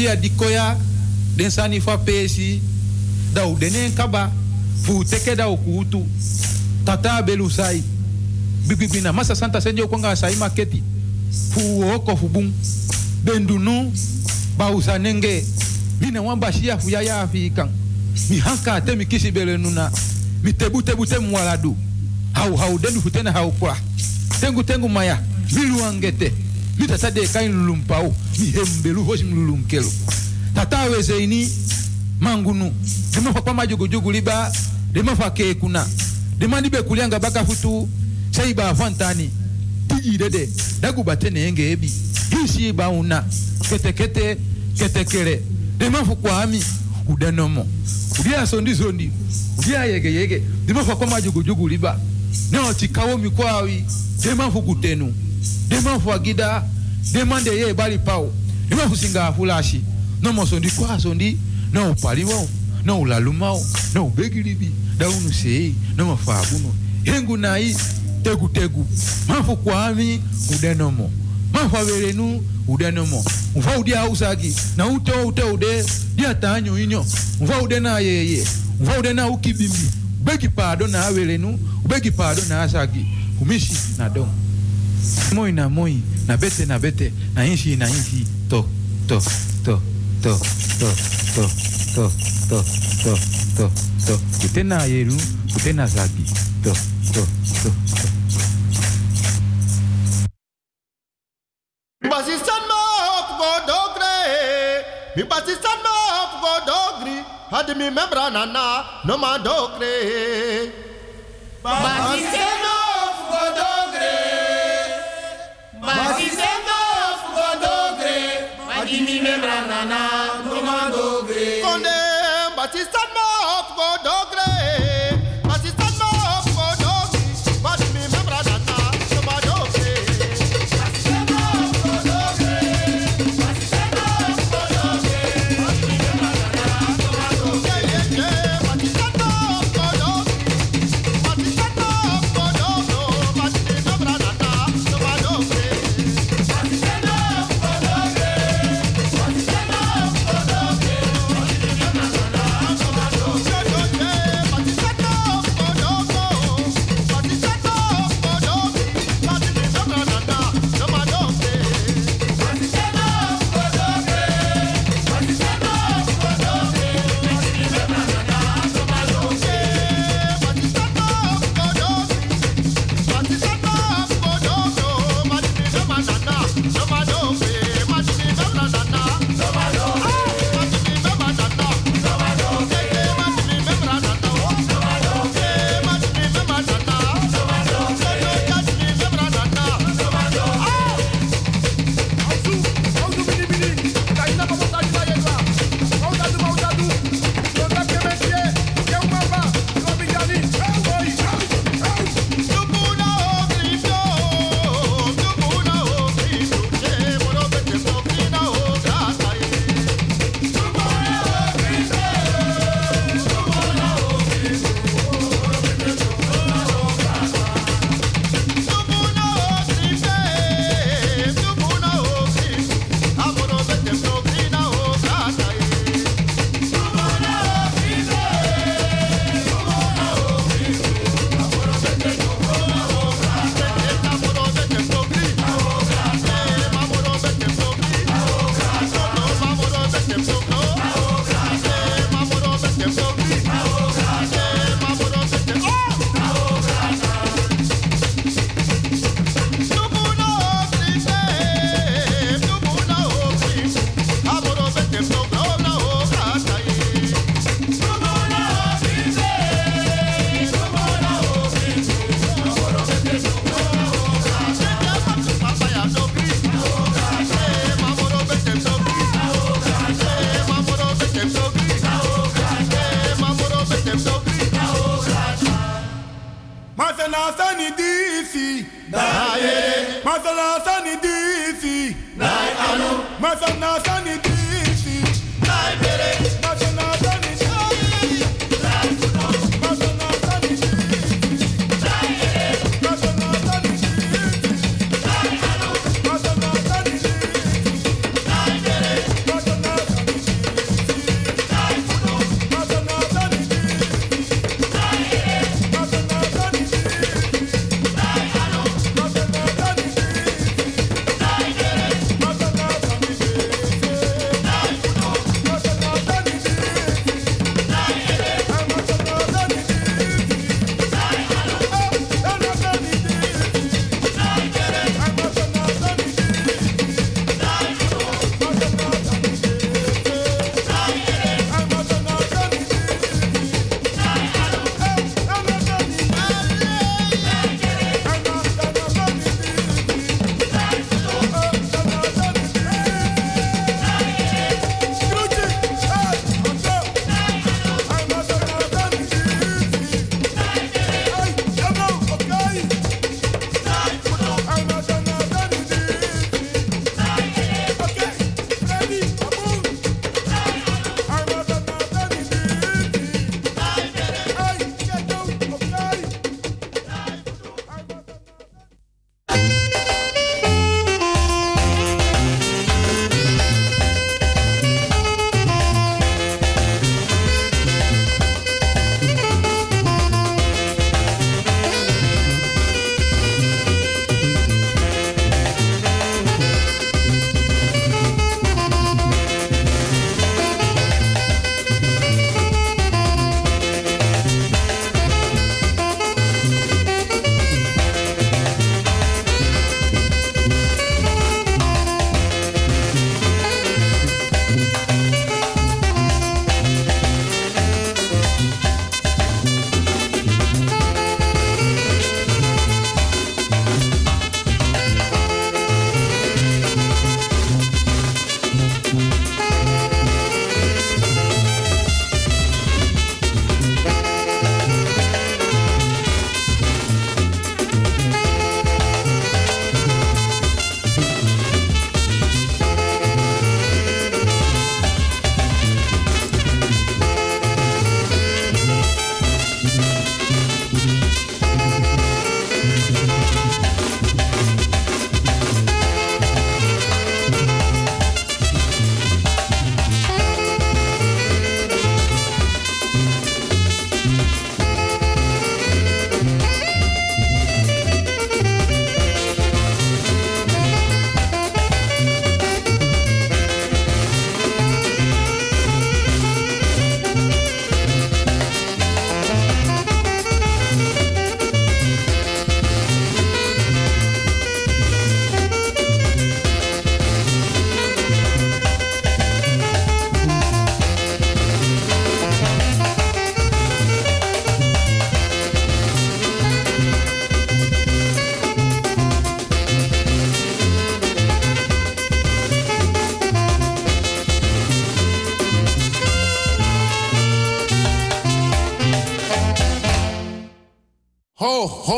Bia dikoya den sani fa pesi da u denen kaba fu teke da ukutu tata belu sai bibibina masa santa senjo konga sai maketi. Fu oko fu bum bendunu ba usanenge mina wamba shia fu yaya ya afikan mi hanka te mi kisi bele nuna. Mi tebu tebu te mwaladu. Hau hau dendu futena hau kwa. Tengu tengu maya mi luangete mi tata de kain lulumpau ndiye mbelu voshi mlulu mkelo tatawe zeini mangunu. Demafa kwa majugujugu liba Dema kekuna demandibe kulianga baka futu seiba afantani. Tijidede dagubatene enge ebi. Hisi bauna ketekete ketekere demafu kwa ami udanomo udia sondi sondi udia yege yege. Demafa kwa majugujugu liba. Nao chikawo mikwawi demafu kutenu demafu agida demande ye bali pao imakusinga fulashi? Nomosondi kwasondi noupaliwao noulalumao noubegilibi daunuseyi nomafabuno hengu nayi tegutegu mafu kwami udenomo mafu averenu udenomo mva udia ausaki na ute ute ude. Dia tanyo inyo. Mva ude yeye mva ude ukibimbi. Ubegi pado na averenu ubegi pado na asaki umisi na domo moi na moi na bete na bete na inshi na inshi to to to to to to to to to to to kute na yeru kute na zagi to to to to Basistan ma hop go dogre. Mi basistan ma hop go dogri. Hadi mi membra nana no ma dogre. Basistan ma That is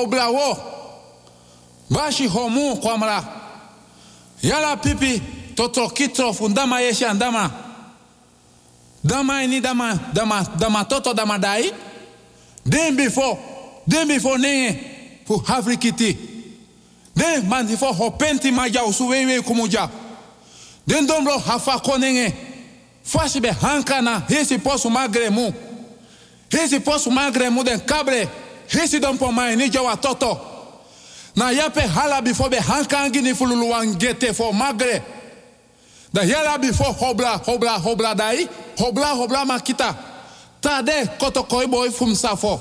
ho hobla wo bashi homu kwamra. Yala pipi toto kitro fundama yeshi andama. Dama ini dama dama dama toto dama dai. Den before den before ne fu afrikiti. Den man before ho penti maja usu wewe kumuja den dombro hafa konenge fashi be hankana hesi posu magre mu. Hesi posu magre mu den kabre hesi don po mai ni jawa toto. Na yape hala before be hankangi ni fululu wangete for magre. Da yala before hobla hobla hobla dai hobla hobla makita. Tade koto koi boy fum safo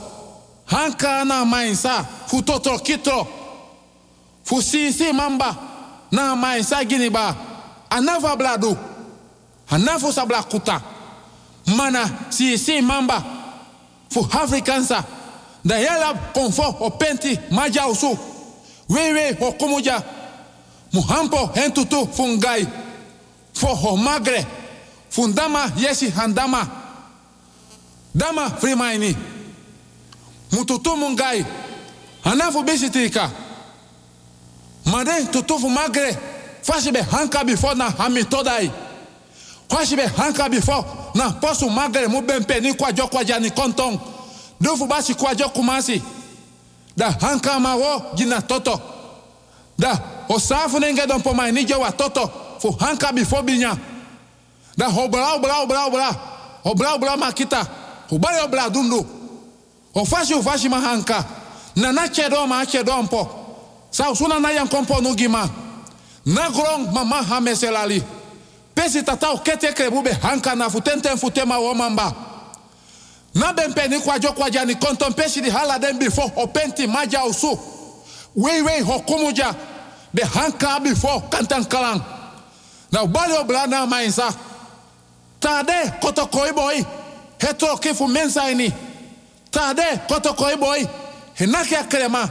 hanka na mainsa fu toto kitro. Fu si mamba na mainsa gini ba. Anava bladu anafu sabla kuta mana sisi mamba fu afrikansa da yala konfo o penti maja usu wewe o kumuja muhampo hentutu fungai. Fo ho magre. Fundama yesi handama. Dama frimaini. Mututu mungai. Anafu bisitika made tutufu magre. Fashi be hanka before na hami todai fashi be hanka before na posu magre mu bempe ni kwajo ni kontong dufu basi kwajo kumasi da hanka ma wo gina toto. Da osafu nenge don toto. Fu hanka before binya da hobra obra obra obra obra obra makita ubale obra dundu. Ofashi ufashi mahanka na na chedo ma chedo mpo. Sa na yan kompo nugima na grong mama hameselali pesi tata okete krebube hanka na futenten futema womamba na bempe ni kwajo kwaja ni di hala den before openti maja usu wei wei hokumuja hanka before kantan kalang. Na ubali obla na mainsa tade koto koi boy heto kifu mensa ini. Tade koto koi boy hinaki akrema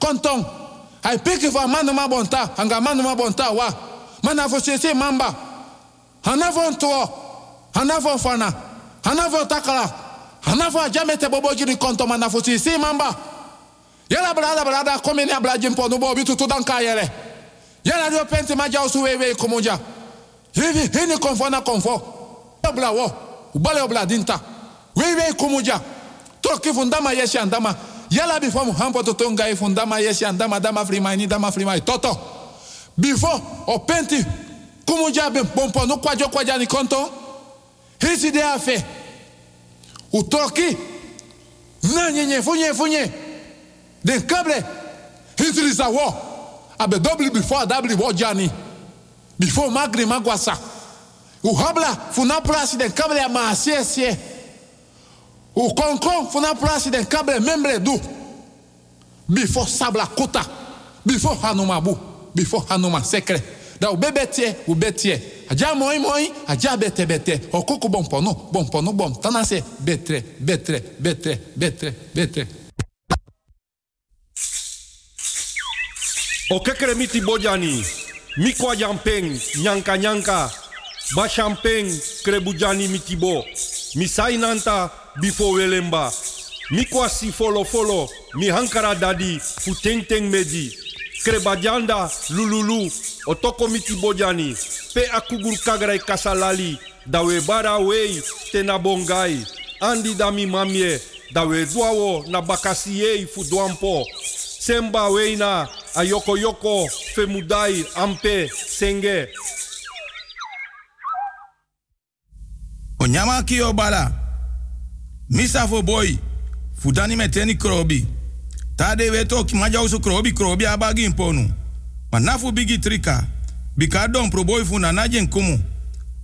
kontong. Ai piki fa manu ma bonta anga manu ma bonta wa. Mana mamba. Hanafo ntuo hanafo fana hanafo takala hanafo ajamete bobo jini konto mana fo sese mamba. Yala brada brada komi ni abla jimpo no bobi tutu dan kayere yala dio penti maja usu wewe kumunja. Hivi hini konfo na konfo. Obla wo ubale obla dinta. Wewe kumuja toki fundama yeshi andama. Yala before muhampo toto ngai fundama yeshi andama dama frimaini dama frimai. Toto. Before openti kumuja be bompo no kwajo kwaja ni konto. Hisi de afe utoki? Na nyenye funye funye den kable hisi lisa wo abe double before double wo jani before magri magwasa. O habla funa plasi den kable ma asie sie o konkon funa plasi den kable membre du. Before sabla kota before hanuma bu before hanuma sekre da o bebe tie o betie aja moi moi aja bete bete. O koko bon pono bon pono bon tanase betre betre betre betre betre. O kekere miti bojani, mikwa jampeng, nyanka nyanka, ba champeng krebujani mitibo, misai nanta bifo welemba, mikwa si folo folo, mi hankara dadi, fu teng krebajanda lululu, otoko miti bojani, pe akugur kagrai kasalali, dawe bara wei tena bongai, andi dami mamie, dawe duawo na bakasiei fu duampo, semba weina a yoko femudai ampe senge Onyama ki obala. Misa fo boy. Fudani meteni krobi. Tade weto ki maja usu krobi krobi abagi imponu. Manafu bigi trika. Bika dompru boy fu na najen kumu.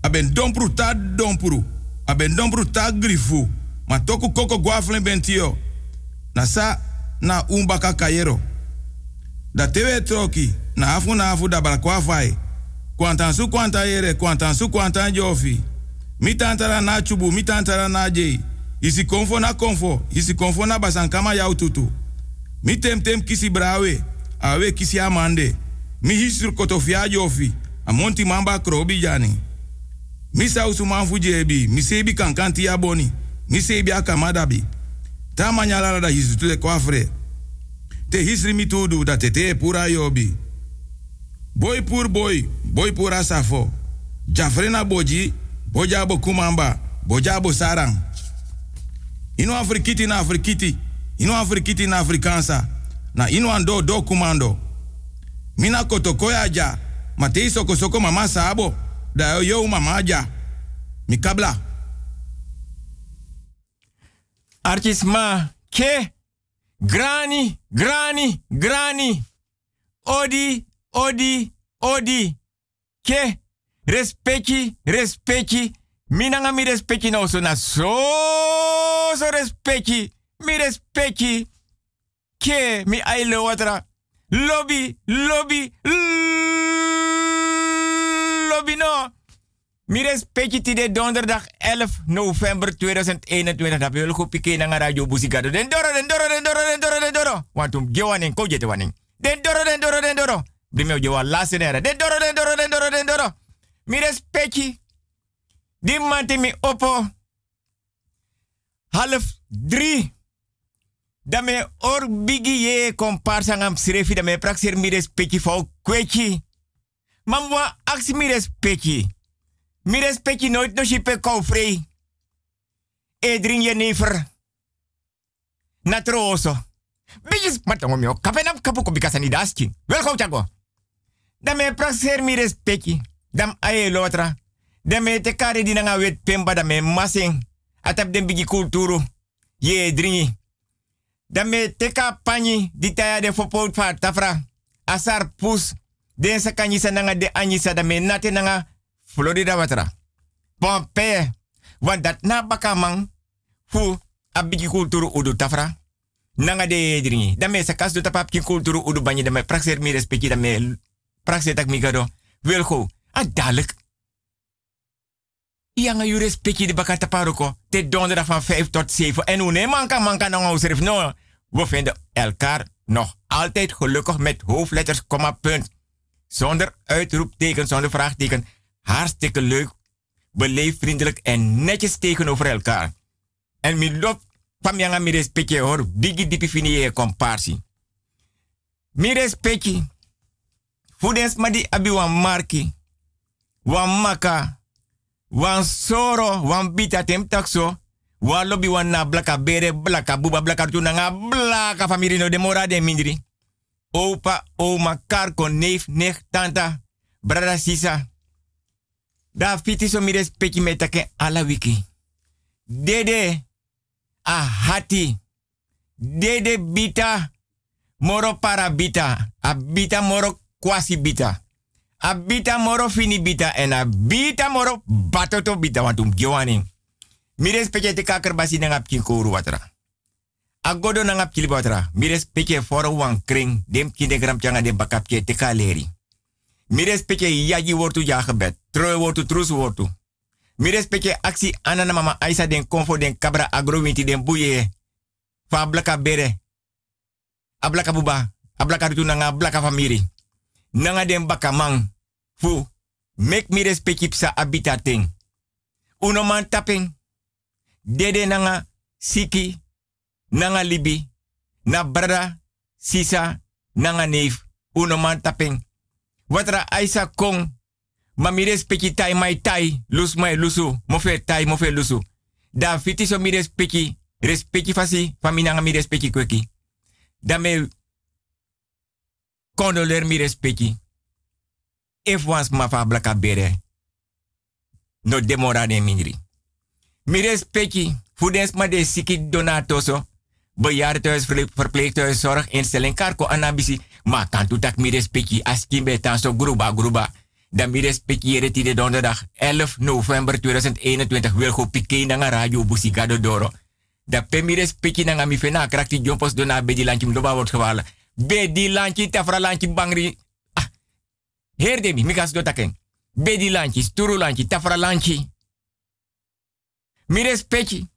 Aben dompru ta dompru. Aben dompru ta grifu. Ma toku koko guaflen bentio. Na sa na umbaka kayero. Da tewe troki. Na afu na afu da balkwafai. Kwantan su kwanta yere. Kwantan su kwantan jofi. mi tantara na chubu na jei isi konfo na konfo isi konfo na basankama yau tutu mi temtem tem kisi brawe awe kisi amande mi hisur kotofia jofi amonti mamba krobi jani mi sausu manfu jebi mi sebi kankanti ya boni mi sebi akamadabi ta manyalala da hisu tule kwafre te hisri mitudu tudu tete te te pura yobi. Boy pur boy, boy pura safo. Jafrena boji, boja bo kumamba, boja bo sarang. Ino afrikiti na afrikiti, ino afrikiti na afrikansa. Na ino ando do kumando. Mina kotokoya ja, ma te soko soko mama sabo, da yo mama ja. Mi kabla. Artisma, ke, grani, grani, grani. Odi, odi, odi. Ke, respecti, respecti. Minanga mi respecti no so na so, so respecti. Mi respecti. Ke, mi aile watra. Lobby, lobby, lobby no. Mi respecti ti de donderdag 11 november 2021. Dat wil ik piké naar radio Buzigado. Den doro, den doro, den doro, den doro, den doro. Want um gewaning, ko jete. Den doro, den doro, den doro. Brimeo gewa laatste. Den doro, den doro, den doro, den doro. Mi respecti. Die man mi oppo. Half drie. Dame or bigi ye komparsa ngam dame praxer mi respecti. Mamwa aksi mi respecti. Mi respecti nooit no shipe kou vrij. Edrin je never. Natroso. Bijis matongo mio. Kapenam kapu ko. Welkom chago. Dame praxer mi respecti. Dam aye lotra. Dame te kare di nga wet pemba dame masing. Atap den bigi kulturu. Ye dringi. Dame teka pani di de fopot fa tafra. Asar pus. Den sa kanyisa nanga de anyisa dame nate nanga Florida watra. Pompe. Want dat na bakamang fu abiki kulturu udu tafra. Nanga de dringi. Dame sa kas do tapap ki kulturu udu banyi dame praxer mi respecti dame praxer tak mi gado. Wilgo. Adalik. Yanga yu respecti de bakata paroko. Te donderdag van 5 tot 7. En hoe nee manka manka nog ausrif. No. We vinden elkaar nog altijd gelukkig met hoofdletters, komma, punt. Zonder uitroepteken, zonder vraagteken. Hartstikke leuk, beleefd, vriendelijk en netjes tegenover elkaar. En mi lop pam yanga mi respecte hoor, bigi dipi fini ye komparsi. Mi respecte. Fudens ma di abi wan marki, wan maka, wan soro, wan bita tem takso, wan lobby wan na blaka bere, blaka buba, blaka tu nga blaka famiri no de mora de mindri. Opa, oma, karko, neef, nicht, tanta, brada, sisa. Da fiti so mi respecti me ala wiki. Dede a hati. Dede bita moro para bita. A moro kwasi bita. A bita moro fini bita en a bita moro batoto bita wantum gewani. Mi respecti te kaker basi watra. A godo nang apkili watra. Mi respecti foro wan kring dem kindegram changa dem bakapje te kaleri. Mi respecte yaji wortu ja. Troi wortu trus wortu. Mi respecte aksi anana mama Aisa den konfo den kabra agrowinti den buye. Fa blaka bere. A blaka buba. A blaka rutu nanga blaka famiri. Nanga den bakamang. Fu. Make mi respecte psa abita ting. Uno man tapping. Dede nanga siki. Nanga libi. Na brada. Sisa. Nanga neef. Uno man tapping. Watra aisa kong. Ma mi respecti tai mai tai. Lus mai lusu. Mofe tai mofe lusu. Da fiti so mi respecti. Respecti fasi. Famina mi respecti kweki. Da me. Condoler mi respecti. If wans ma fa blaka bere. No demora de minri. Mi respecti. Fudens ma de siki donatoso. Bejaardenhuis, verpleeghuis, zorginstelling, karko anabisi. Maar kan tak mi respecti as kimbe tan so gruba gruba. Dan mi respecti yere de donderdag 11 november 2021 wil go pike na radio Busigado Doro. Da pe mi respecti na mi fena krakti jompos dona bedi lanchi mdoba wordt gewala. Bedi lanchi tafra lanchi bangri. Ah. Heer de mi, mi gas do taken. Bedi lanchi, sturu lanchi, tafra lanchi. Mi respecti.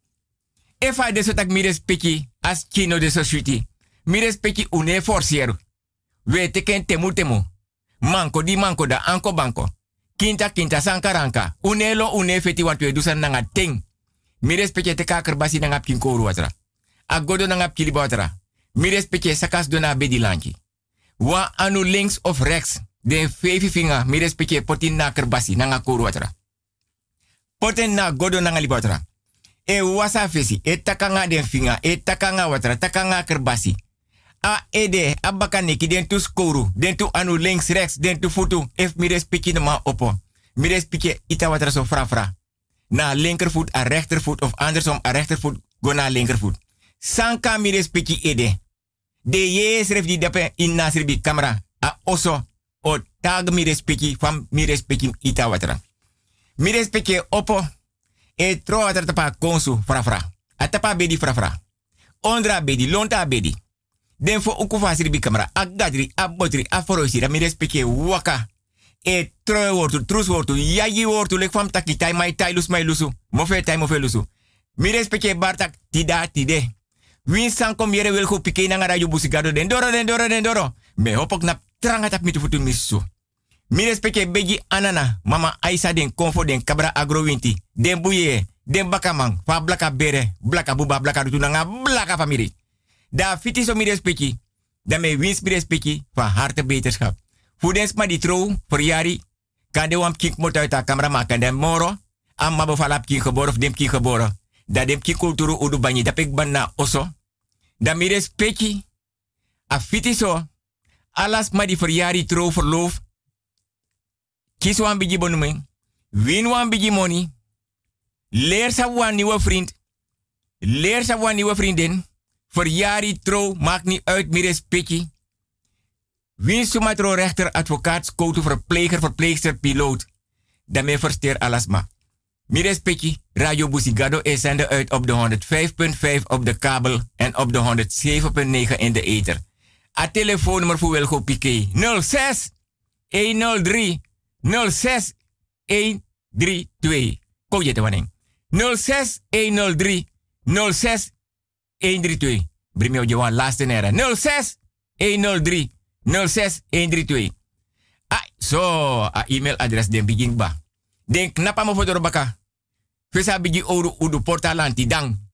Efa de so tak mi respecti as kino de so shuti. Mi respecti une forciero. We teken temu temu. Manko di manko da anko banko. Kinta kinta sankaranka. Unelo une feti wat we dusan nanga ting. Mi respecte te kaker basi nanga pkin koru watra. Agodo nanga pkili watra. Mi respecte sakas dona bedi lanchi. Wa anu links of rechts. Den vijf vinger. Mi respecte potin na kerbasi. Nanga kuru watra. Poten na godo nanga libatra. E wasa fesi. E takanga den vinger. E takanga watra. Takanga kerbasi. A ede. Abaka neki den tu skoru. Den tu anu links rechts. Den tu futu. Ef mi respecte de ma opo. Mi respecte ita watra so fra fra. Na linkervoet a rechtervoet. Of andersom a rechtervoet. Go na linkervoet. Sanka mi ede. De yes di dape in nasribi camera. A oso. O tag mi. Fam mi respecte ita watra. Mi opo. E tro tapa konsu fra fra. A tapa bedi fra fra. Ondra bedi. Lonta bedi. Den fo uku fasiri camera. A gadri. A botri. A waka. E troe wortu. Trus wortu. Yagi wortu. Lek fam taki tai mai tai lus mai lusu. Mofe tai mofe lusu. Mi bartak. Tida tide. Win san kom yere wil go pike na busigado den doro den doro den doro. Me hopok na tranga tap mitu futu misu. Mi respecte anana, mama Aisa den konfo den kabra agrowinti, den buye, den bakamang, fa blaka bere, blaka buba, blaka rutu nga blaka famiri. Da fiti so mi da me wins mi respecte van harte beterschap. Voedens ma di trouw, verjari, kan de wam kink mot uit den moro, amma bevalap kink geboren dem kink. Da dem kink kulturu udu da pek ban oso, da mi respecti. A fiti so. Alas ma di verjari trouw verloof. Kies wan bigi bonumeng. Win wan bigi money. Leer sa wan nieuwe vriend. Leer sa wan nieuwe vriendin. Verjari trouw maakt niet uit mi respecti. Win sumatro rechter, advocaat, scouter, verpleger, verpleegster, piloot. Daarmee versteer alles maar. Mi respecti, Radio Busigado is zender uit op de 105.5 op de kabel en op de 107.9 in de ether. A telefoonnummer voor Wilgo Piqué 06 103 06 132. Kom je te wanneer? 06 103 06 132. Breng je laatste nera. 06 103 06 132. Ah, zo, a e-mailadres den begin ba. Den knapa mo foto baka. Fesa bigi oru udu portalanti dang.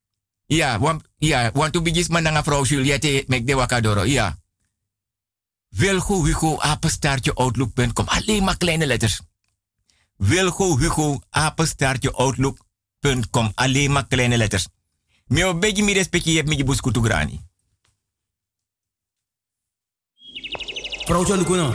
Ja, want ja, want to bigis man nga vrouw Juliette mek de wakadoro. Ja. Wilgo Hugo apenstaartje outlook.com. Alleen maar kleine letters. Wilgo Hugo apenstaartje outlook.com. Alleen maar kleine letters. Mio begi mi respecti heb mi busku tu grani. Vrouw Lukuno.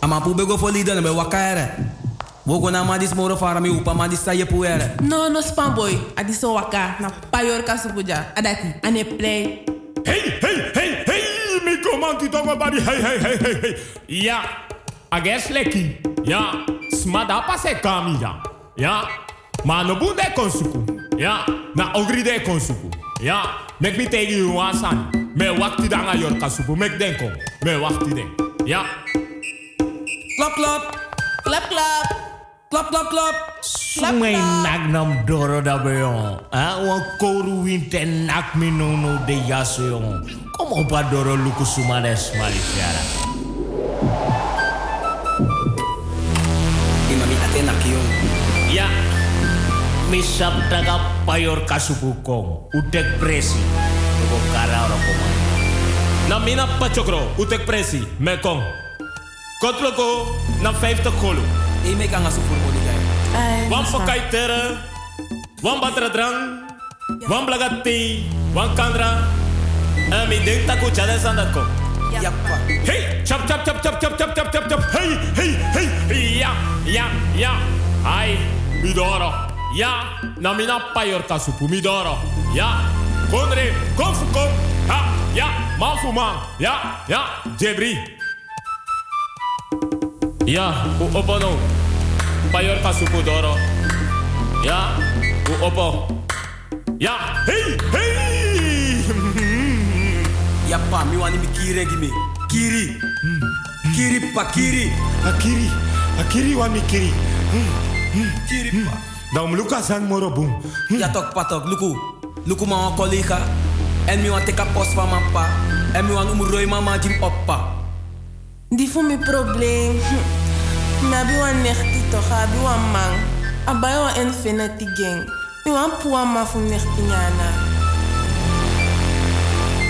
Ama pu bego fo lida na be. Wogo na ma dis moro fara mi upa ma dis saye puere. No, no spam boy. Adi so waka na payor kasupuja. Adati, ane play. Hey, hey, hey, hey, mi komanti tongo bari, hey, hey, hey, hey, hey. Ja, ages leki. Ja, smada pase kami ya. Ja, ma no bunde konsuku. Ja, na ogri de konsuku. Ja, mek mi tegi you wasan. Me wakti danga yor kasupu, mek denko. Me wakti den. Ja. Klap, klap. Klap, klap. Klap, klap, klap. Sumay nak nam doro da beyon. Ah, wan koru winte nak mi no no de yaso yon. Kom op doro luku sumades malifiara. Imami ate nak yon. Ya. Misap taga payor kasupu kong. Utek presi. Toko kara ora komai. Na mina pachokro, utek presi, me kong. Kotloko, na 50 golo. E me kan asu furmo di gai. Wan pakai tere, wan batra drang, wan blagati, wan kandra. En mi denk taku chade sandat ko. Yappa. Hey, chap chap chap chap chap chap chap chap chap. Hey, hey, hey. Ja, ja, ja. Ai, midoro. Ja, na mina payor kasupu midoro. Ja, konre, konfu kom. Ha, ja, mafu man. Ja, ja, jebri. Ja, u opo no. Payor kasupu doro. Ja, u opo. Ja, hey, hey. Yappa, mi wani mi kiri gimi. Kiri. Kiri pa kiri. Akiri, akiri wa mi kiri. Kiri pa. Dan luka sang moro boom. Ja tok patok, luku. Luku ma wan collega. En mi wan teka post van mijn pa. En mi wan umuroi mama jim oppa. Die voor mijn probleem. Maar bij een nechtie toch, bij een man. En bij een infinity gang. Bij een poe man voor nechtie jana.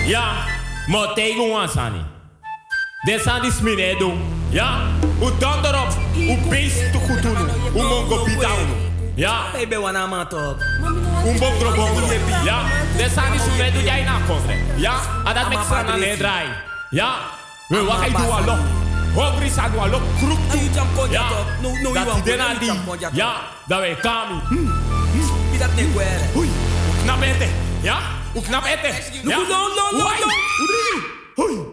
Ja, maar tegen ons aan. Dit aan die smine doen. Ja, u donder op, u beest te goed doen. u Hoe mongo pitang. Ja. Ik ben een man toch. Hoe mongo bongo. Ja, dit aan die smine doen jij na Ja, en dat maakt ze aan het. Ja we wakai du alo. Hongri sa du alo kruk tu. Ja, dat die denali. Ja, dat wij kami. Bidat ne kwere. Hui, knap ete. Ja, u knap ete. Ja, No, no, no, no. Hui,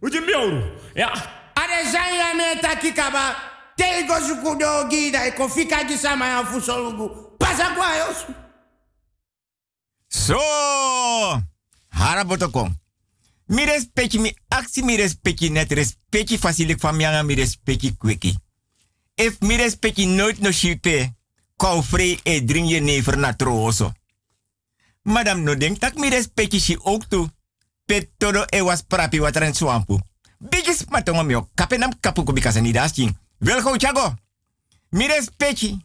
uje mioru. Ja. Are zanya me takikaba. Tego sukudo gida e kofika di sama ya fusolugu. Pasa kwa yos. So, harabotokong. Mi respecti mi aksi mi respecti net respecti fasilik famianga mi respecti kweki. If mi respecti nooit no shipe, kou free e dring je never na trooso. Madam no denk tak mi respecti si ook tu. Pet todo e was prapi wateren swampu. Bigis matongo mio kapenam kapu ko bikasa ni dasting. Wel go chago. Mi respecti.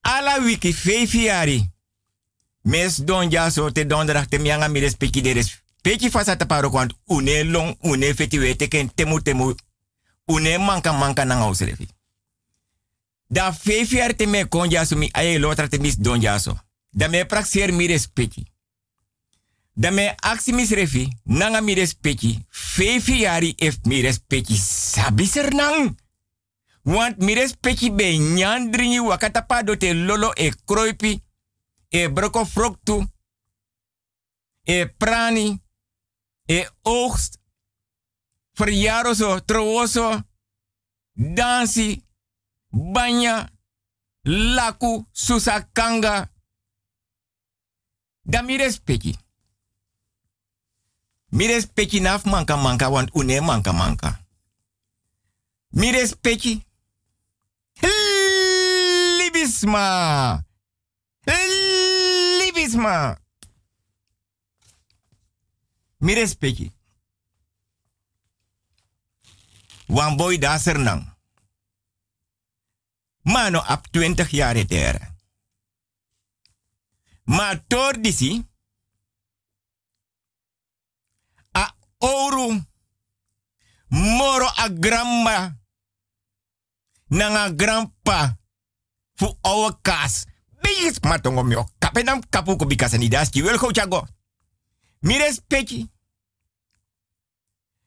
Ala wiki feifiari. Mes don so te donderdag te mianga mi respecti de respecti fasa te paro kwant une long une feti wete ken temu temu une manka manka na ngausrefi. Da feifiari te me kon ja so mi aye lotra te mis don ja so. Da me praxer mi respecti. Da me aksi mis refi nanga mi respecti feifiari ef mi respecti sabiser nang. Want mi respecti be nyandringi wakata pa do te lolo e kroipi e broko froktu, e prani, e oogst, verjaardagszo, trowoso, dansi, banya, laku, susakanga. Da mi respecti. Mi respecti naf manka manka, want une manka manka. Mi respecti. Libisma. Libisma. Mi respecti. Wan boy da sernang. Mano ap 20 jaar etere. Ma tor. A oru. Moro a grandma. Nanga grandpa. Fu ouwe kaas. Bijis matongo mio. Kapenam kapu ko bikasa ni das. Wel go chago.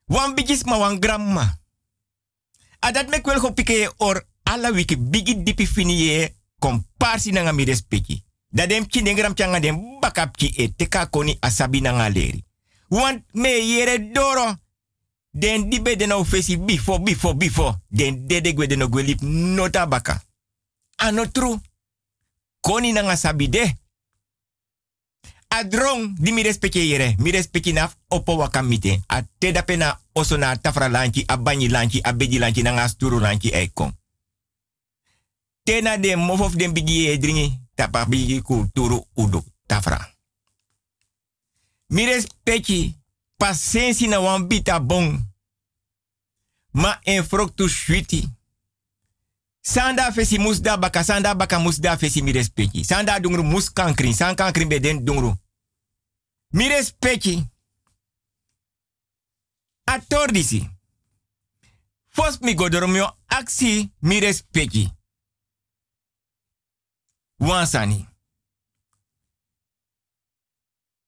Wan bijis ma wan grandma. Adat mek wel go pike or ala wiki bigi dipi fini ye komparsi nanga mi respecti. Da dem chi dengram changa dem bakap chi e teka koni asabi nanga leri. Want me yere doro. Den dibe den nou fesi bifo, bifo, bifo. Den dede gwe den gwe lip nota baka. Ano true. Koni nanga sabi de. Adrong di mi respecte yere. Mi respecte naf opo waka mite. A te da pena oso na tafra lanchi, a banyi lanchi, a beji lanchi, nanga sturu lanchi e kon. Tena de mofof den bigi e dringi. Tapa bigi kulturu udu tafra. Mi respecte pasensi na wan bita bon. Ma en shwiti. Sanda fesi musda baka, sanda baka musda fesi mi respecti. Sanda dungru mus kankrin, san beden dungru. Mi respecti. A tordisi. Fos mi godoromio aksi mi respecti. Wansani.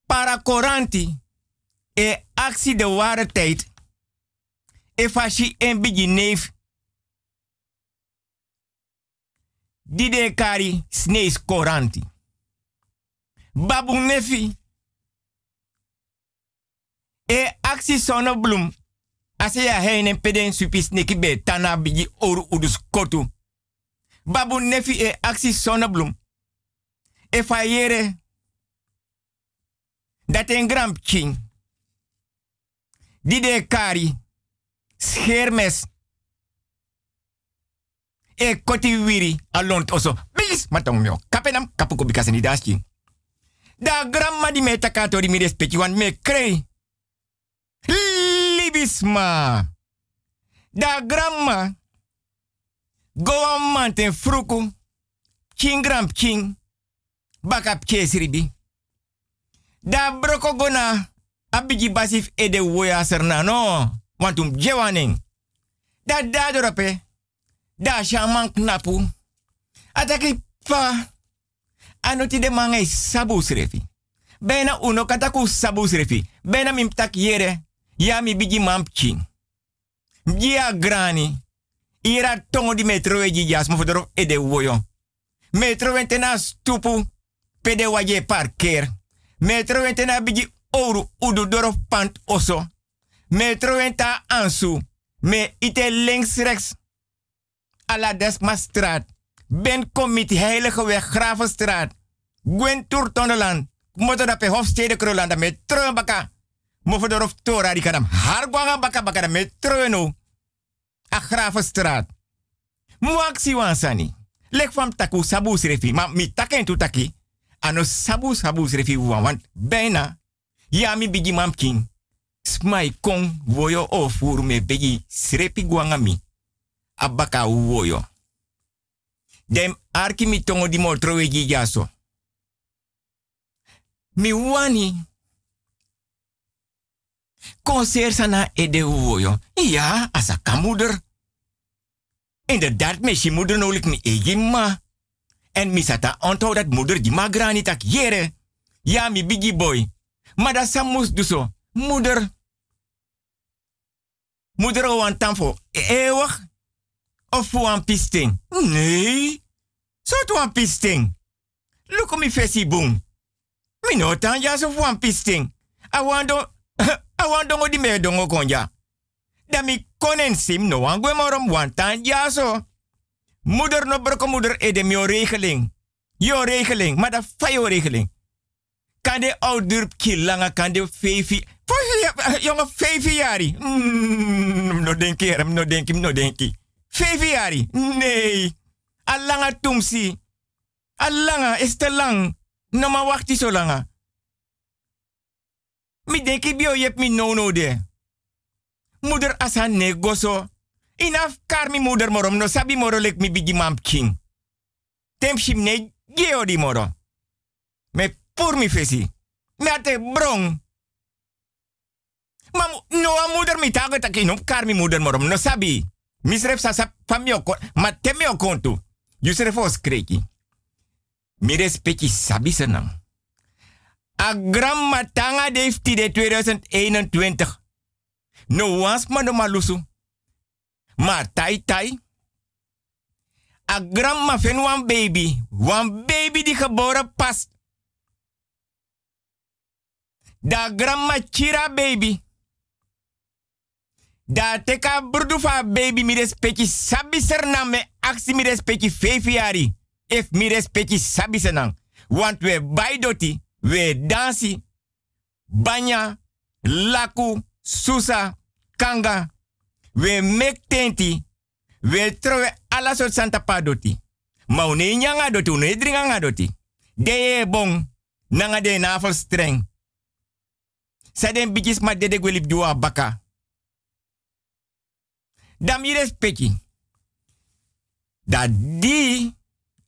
Para koranti. E aksi de ware tijd. E fashi en bigi neef. Dide kari snees koranti. Babu nefi. E aksi sonneblum. Ase ya heinen peden supi sneki be tana oru udus kotu. Babu nefi e aksi sonneblum. E fayere. Dat en gram king. Dide kari. Schermes. E koti wiri alont oso. Bis matong mio. Kapenam kapuko bikasa ni. Da gramma di meta kato di mi respecti wan me krei. Libisma. Da gramma. A manten fruku. King gram king. Bakap kesribi. Da broko gona. Abiji basif e woya serna no. Want um jewaning. Da da dorope. Da shaman knapu. Ataki pa. Anoti de mangai sabu srefi. Bena uno kataku sabu srefi. Bena mim tak yere. Mi bigi mam ching. Gia grani. Ira tongo di metro e jas mo. Metro wentena stupu. Pede waje parkeer. Metro wentena bigi ouro udu doro pant oso. Metro wenta ansu. Me ite links. Ala Desma straat. Ben committee Heilige Weg Gravenstraat. Gwen Tour Tonneland. Moto da pe Hofstede Krolanda met tro baka. Mo for of tora di kadam. Har gwanga baka baka met tro no. A Gravenstraat. Mo aksi wansani. Lek fam taku sabu srefi. Ma mi taken tu taki. Ano sabu sabu srefi wan. Want bijna. Ya mi bigi mam king. Smai kong woyo o furu me bigi srepi gwanga mi. Abaka woyo. Dem arki mi tongo di motro wegi jaso. Mi wani. Konser sana ede woyo. Ja, asa kamoeder. Inderdaad, me moeder nolik mi egi ma. En mi sata dat moeder di magrani tak yere. Ja, mi bigi boy. Maar dat samus duso. Moeder. Moeder o wan tamfo. Eeuwig. Of een pisting? Nee. Zo to een pisting. Look mi fesi boom. Mi no tan ja so voor een pisting. I want do I want dongo di me dongo konja. Da mi konen sim no wan gwe morom wan tan ja so. Moeder no broko moeder ede mi regeling. Jo regeling, maar dat fa yo regeling. Kan de ouder kilanga kan de fefi. Jongen, vijf jaar. Mm, no denk je, no denk je, no denk jaar? Nee. Alanga tumsi. Alanga is te lang. No ma lang. Mi bio je mi no no de. Moeder asa negoso. Inaf kar mi moeder morom no sabi moro lek mi bigi mam king. Tem shim ne geo di moro. Me pur mi fesi. Me ate brong. Maar no a moeder mi tago op kar mi moeder morom no sabi. Misref sa sa famio ko ma temio kontu. Yusref os kreki. Mi respecti sabi senang. A gramma tanga defti de 2021. No wans ma no malusu. Ma tai tai. A gramma fen wan baby. Wan baby die geboren pas. Da gramma chira baby. Da teka burdu fa baby mi respecti sabi sernam me aksi mi respecti fefiari. If mi respecti sabi senang. Want we baidoti, we dansi, banya, laku, susa, kanga. We mek tenti, we trowe ala sort santa padoti. Ma une nyanga doti, une dringanga doti. Deye bon, nanga de navel streng. Saden bijis ma dede gwelip baka. Dan mi respecti. Da di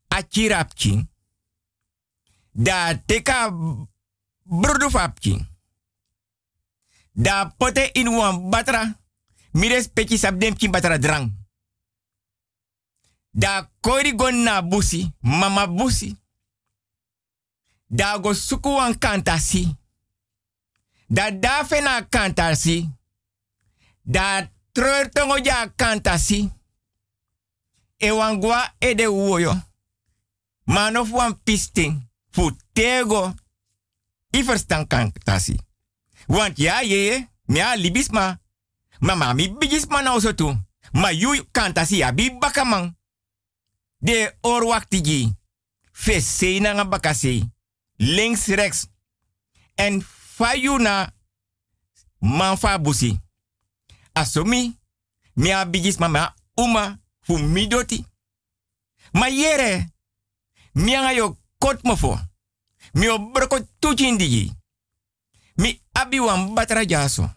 achirapchi. Da teka brudufapchi. Da pote in wan batra. Mi respecti batra drang. Da kori gon na busi, mama busi. Da go suku kantasi. Da dafe na kantasi. Da treur tongo ja kantasi. E wangwa e de woyo. Man of wan pisting. Fu tego. I kantasi. Want ja ye, mia libisma. Mama mi bigisma na. Ma yu kantasi ya bi bakamang. De orwaktigi. Fese na nga. Links, rechts. En fayuna manfa busi. Asomi, mi a bigis mama uma fu midoti. Ma yere, mi anga yo kot mofo. Mi o broko tuchindigi. Mi abi wan batra jaso.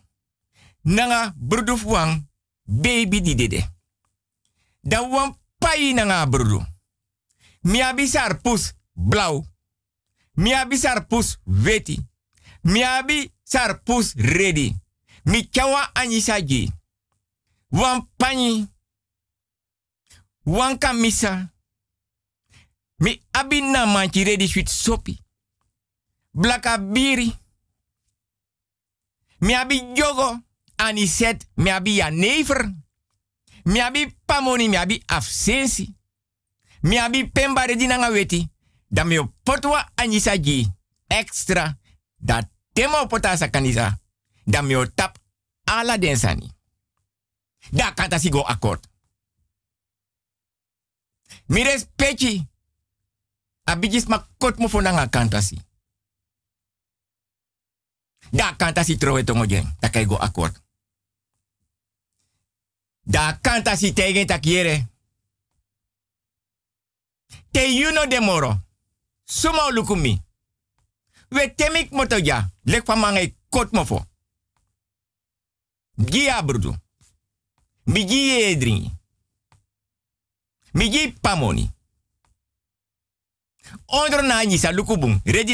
Nanga brudu wan baby di dede. Da wan pai nanga brudu. Mi abi sar pus blau. Mi abi sar pus weti. Mi abi sarpus ready. Mi chawa anyisaji. Wan pani. Wan kamisa. Mi abin na manchi sweet sopi. Blaka biri. Mi abi jogo. Aniset. Mi abi ya never. Mi abi pamoni. Mi abi afsensi. Mi abi pemba nga weti. Dan mi potwa anyisaji. Extra. Dat tema potasa kanisa. Dan mi tap ala densani. Da kanta si go akkoord. Mi respecti. Abigis ma kot mo fonanga kantasi. Da kantasi trowe tongo jen. Da kai go. Da kantasi tegen takiere. Te yuno de moro. Suma lukumi. We temik moto ja. Lek van mangai kot mo fo. Gia brudu. Migi edri. Migi pamoni. Ondro na nyi sa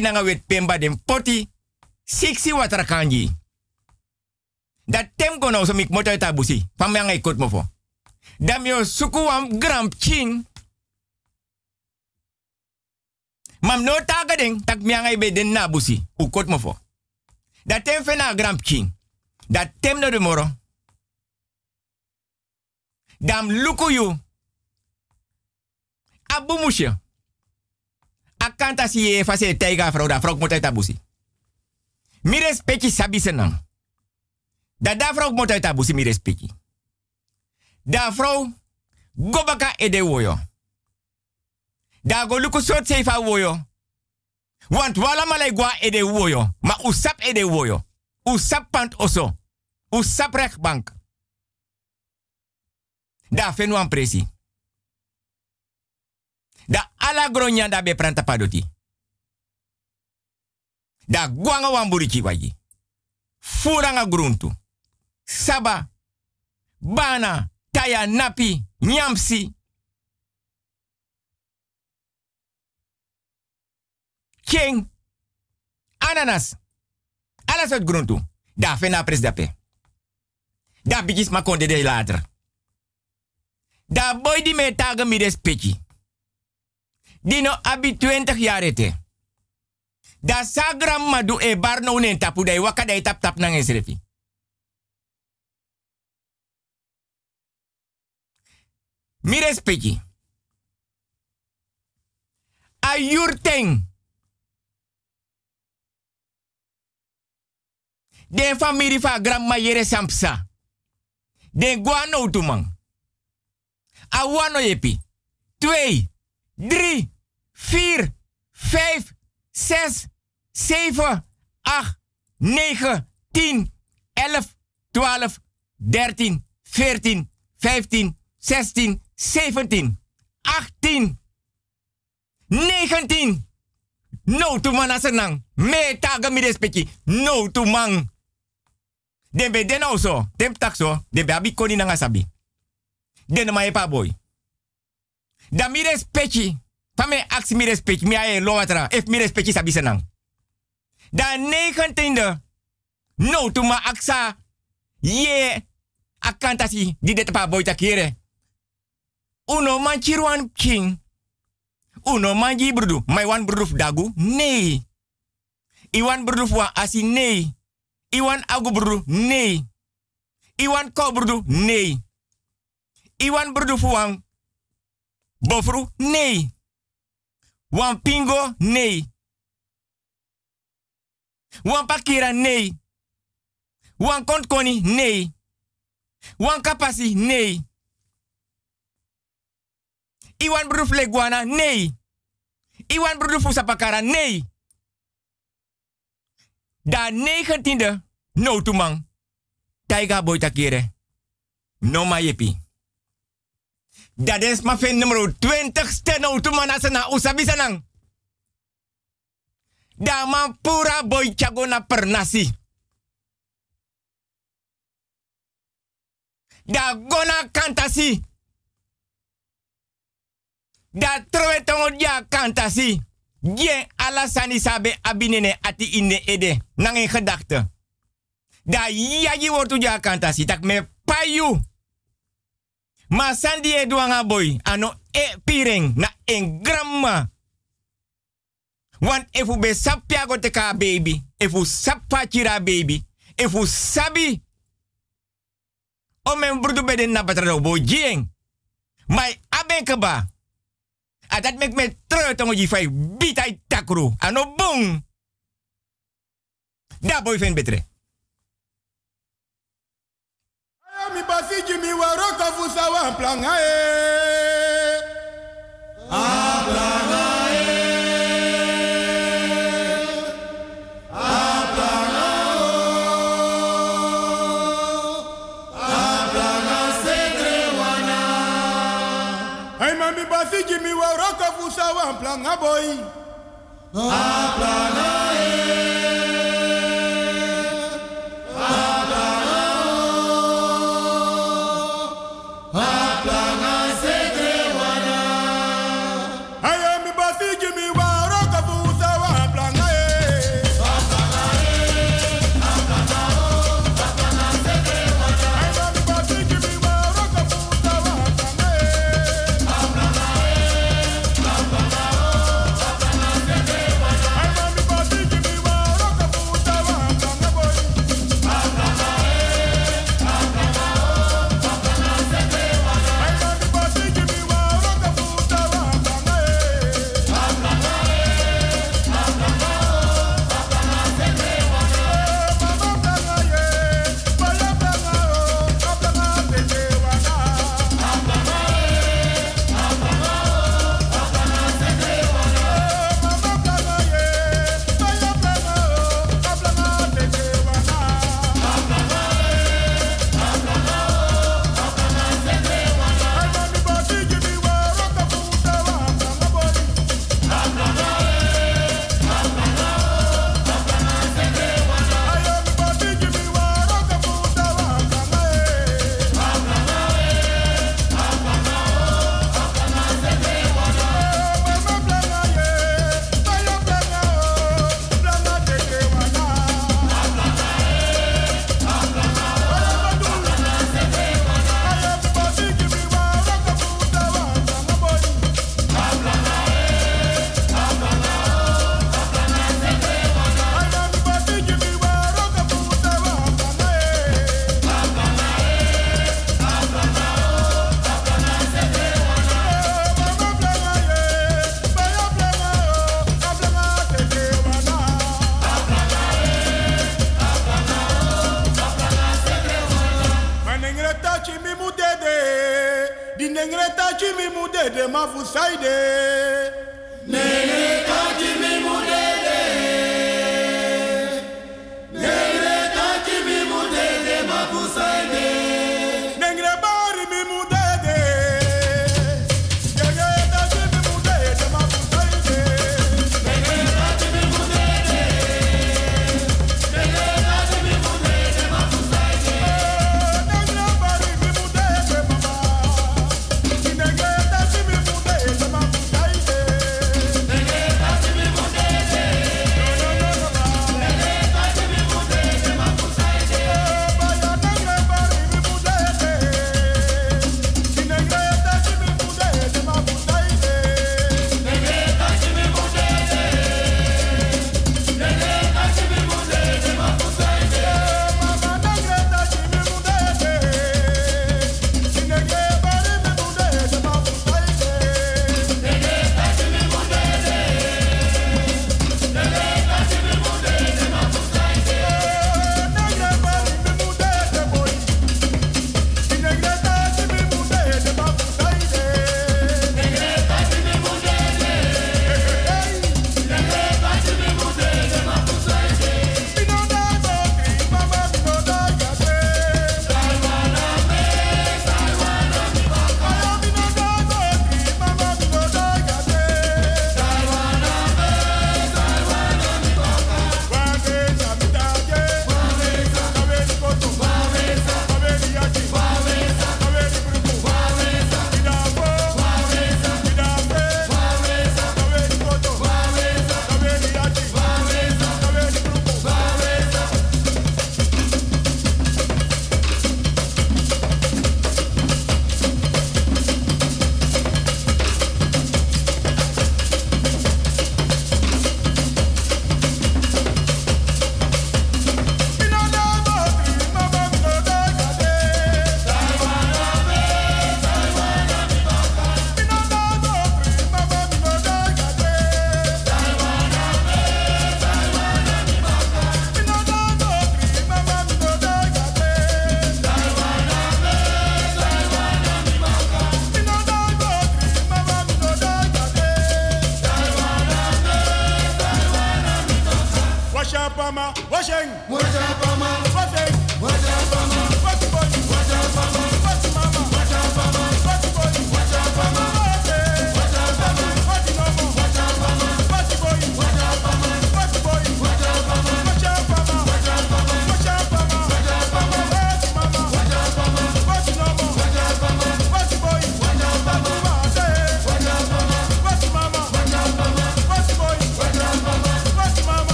nanga wet pemba den poti. Siksi watra kanji. Dat tem kono so mik moto tabusi. Pam yang ikut mo fo. Dam yo suku wam gram chin. Mam no taga den tak be den nabusi. Ukot mo fo. Dat tem fena gram chin. Dat tem no de moro. Dam luku yu. Abu musje. Akanta si ye fase teiga vrouw da vrouw moet uit abusi. Mi sabi senang. Da da vrouw moet uit abusi mi respecti. Da gobaka ede woyo. Da go luku sot seifa. Want wala malai gwa ede woyo. Ma usap ede woyo. Usap pant oso. Usap rechtbank. Da fenu an presi. Da ala gronya da be pranta. Da guanga wan burichi waji. Furanga gruntu. Saba. Bana. Taya napi. Nyamsi. King. Ananas. Alles soort gruntu. Da fena pres dape. Da bigis makonde de later. Da boy di me taga mi respecti. Dino abi 20 jaar ete. Da sagram madu e bar no nen tapu dai waka dai tap tap nang esrefi. Mi respecti. Ayurteng. Den famiri fa grandma yere sampsa. Den guano tumang. Awano yepi. Twee, drie, vier, vijf, zes, zeven, acht, negen, tien, elf, twaalf, dertien, veertien, vijftien, zestien, zeventien, achttien, negentien. No tu man asenang. Me taga mi respecti. No man. Den be den also. Den takso. Den be abi koni nanga sabi. Den ma epa boy. Da mi respecti. Fame aksi mi respecti. Mi ae lo watra. Ef mi respecti sabi senang. Da negentiende. No tu ma aksa. Ye. Akantasi. Di det pa boy takire. Uno man chiruan king. Uno manji brudu. Mai wan brudu dagu? Nee. Iwan brudu wa asi? Nee. Iwan agu brudu? Nee. Iwan ko brudu? Nee. Iwan brudu fuang? Bofru? Nee. Wan pingo? Nee. Wan pakira? Nee. Wan kontkoni? Nee. Wan kapasi? Nee. Iwan bruf leguana? Nee. Iwan bruf sapakara? Nee. Da negentiende, no tumang. Taiga boy takire. No ma yepi. Dat is ma fen nummer 20 ste no tumana sana usabi sanang. Da man pura boy chagona pernasi. Da gona kantasi. Da trowe dia kantasi. Gien alasani sabe abinene ati ine ede. Nang in gedachte. Da yaji wortu ja kanta si tak me payu. Ma sandi e duanga boy. Ano e piring na en gramma. Want efu be sapia go te ka baby. Efu chira baby. Efu sabi. O men brudu be den na patrado bo jing. Mai aben keba. Adat mek me treu tongo ji fai bitai takru. Ano bung. Da boy fen betre. mi basi jimi waro ka fusa wa planga e. A planga basi jimi waro ka fusa wa planga boy. A planga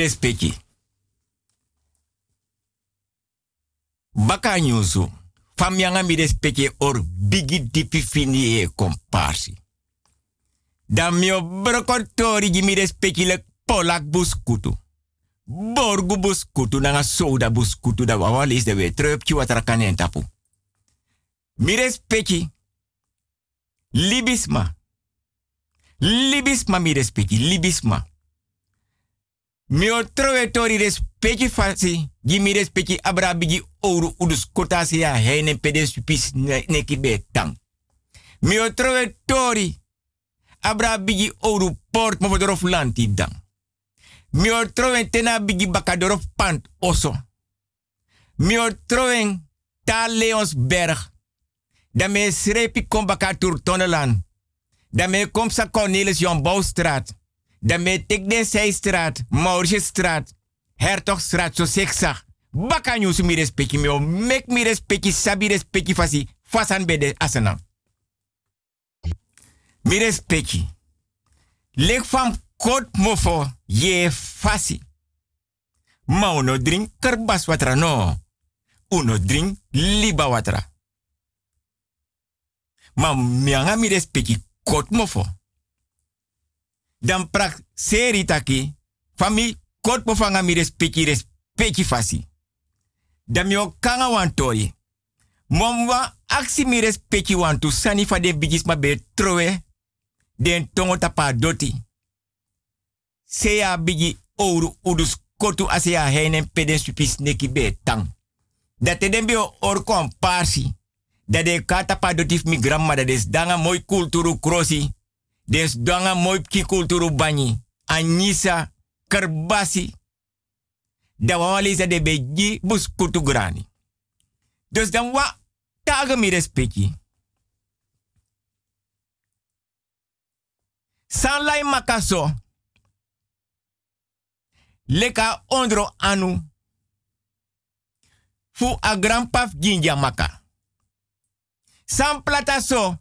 respecti. Baka nyusu. Famyanga mi respecti or bigi dipi fini e komparsi. Da mio brokotori gi mi respecti le polak buskutu. Borgu buskutu nanga soda buskutu da wawa is de we trupje wat tapu. Mi respecti. Libisma. Libisma mi respecti. Libisma. Mi o trove tori respecti fasi. Gi mi respecti abra bigi ouro udus kotasi ya heine pedes pis neki be tang. Mi o trove tori. Abra bigi ouro port mo vodorof lanti dang. Mi o trove tena bigi bakadorof pant oso. Mi o trove ta Leonsberg. Da me srepi kom baka Tourtonneland. Da me kom sa Cornelis Jan Bouwstraat. Da me tek den Zijstraat, Mauritsstraat, Hertogstraat, zo zeg zag. Baka nyusu mi respecti mi mek mi respecti sabi respecti fasi fasan bede asana. Mi respecti. Lek fam kot mofo ye fasi. Ma uno drink kerbas watra no. Uno drink liba watra. Ma mianga mi respecti kot mofo. Dan prak seri taki. Fami kot mofo nga mi respecti respecti fasi. Dan mi kanga wan tori. Mom wa aksi mi respecti wan tu sani fa den bigis ma be. Den tongo doti. Seya bigi ouro udus kotu aseya heinen peden supis neki be tang. Dat den be or kon parsi. Dat de kata pa dotif mi gramma dat is danga mooi kulturu krosi. Des danga mooi ki kulturu bani. Anisa kerbasi. Da de beji bus kutu grani. Dus dan wa taga mi respecti. San lai makaso. Leka ondro anu. Fu a grandpaf ginja maka. San plata so.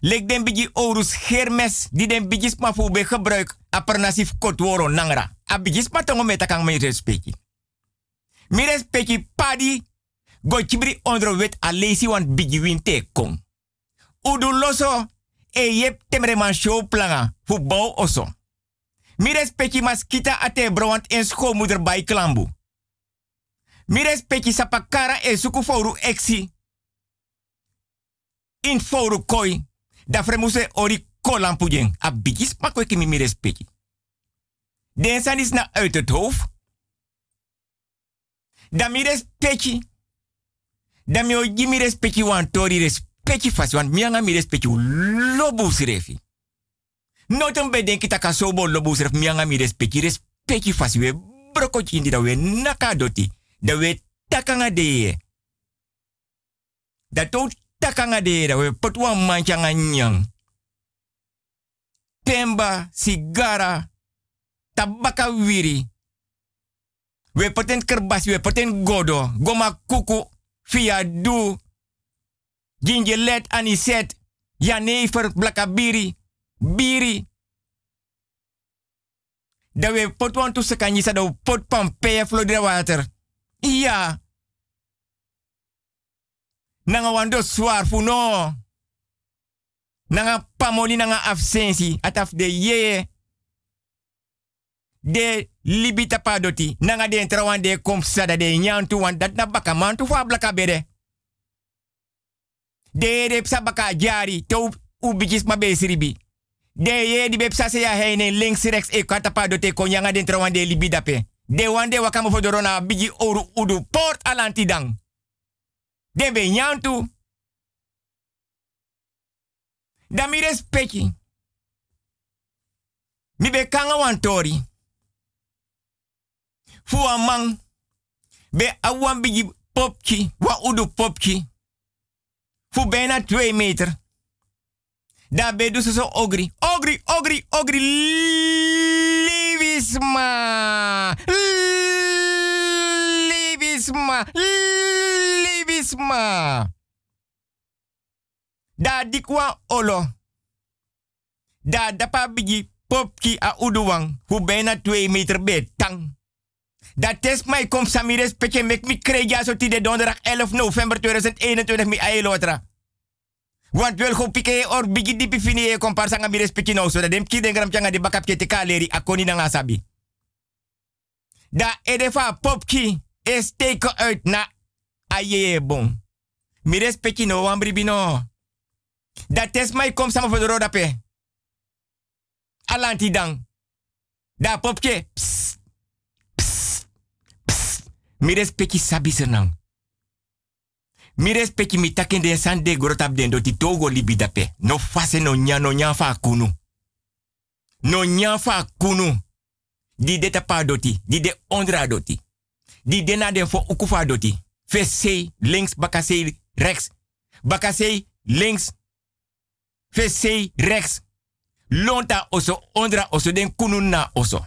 Lek den bigi orus hermes di den bigis ma fu be gebruik a pernasif kotworo nangra. A bigis ma tongo meta kang me respecti. Mi respecti padi go chibri ondro wet a lazy wan bigi winte kom. Udu loso e yep temre man show planga fu bau oso. Mi respecti maskita ate browant en schoolmoeder bij klambu. Mi respecti sapakara e suku foru exi. In foru koi. Da fremuse ori kolampu jeng. A bigis makwe kimi mi respecti. Den san is na uit het hoofd. Da mi respecti. Da mi oji mi respecti wan tori respecti fasi. Want mi anga mi respecti lobu sirefi. Noten bedenki taka sobo lobu siref mi anga mi respecti respecti fasi. We broko chindi da we nakadoti. Da we takanga de. Da to takanga de da we potwa manchanga nyang. Pemba, sigara, tabaka wiri. We poten kerbas, we poten godo, goma kuku, via du, gingelet aniset, janever, blakabiri, biri. Da we pot wan tu sekanyi sa da pot flodira water. Ja. Nanga wando swar fu no. Nanga pamoli nanga absensi ataf de ye. De libita padoti. Nanga de entrawan de kom sada de nyantu wan dat na baka mantu fa blaka bede. De de psa baka jari to ubijis ma besiribi. De ye di bepsa se ya heine links rechts e kwata padote konyanga de entrawan de libida pe. De wande wakamo fodorona bigi oru udu port alantidang. De be nyantu. Da mi respecti. Mi be kanga wan tori. Fu a man. Be awan bigi popki. Wa udu popki. Fu bijna 2 meter. Da be dus zo ogri. Ogri, ogri, ogri. Libisma. Libisma. Libisma. Da dikwa olo. Da dapa bigi popki a uduwang. Fu bijna 2 meter be tang. Dat test mij komt Samires petje mek mi kreeg zo de donderdag 11 november 2021 mi ailotra. Want wel or bigi dipi fini e komparsa nga mi respecti no so da dem ki den gram changa di bakap kete kaleri akoni na ngasabi. Da edefa popki e steken uit na aye bon. Mi respecti no wambri bino. Da test mij komt samen voor de. Da popke. Psst, psst. Mi respecti sabi senang. Mi respecti mi taken de san de den do ti togo libi dape. No fase no nya no nya fa kunu. No nya fa kunu. Di de tapa doti, di de ondra doti. Di de na den fo ukufa doti. Fese links, bakase rechts. Bakase links. Fese rechts. Lonta oso ondra oso den kunu na oso.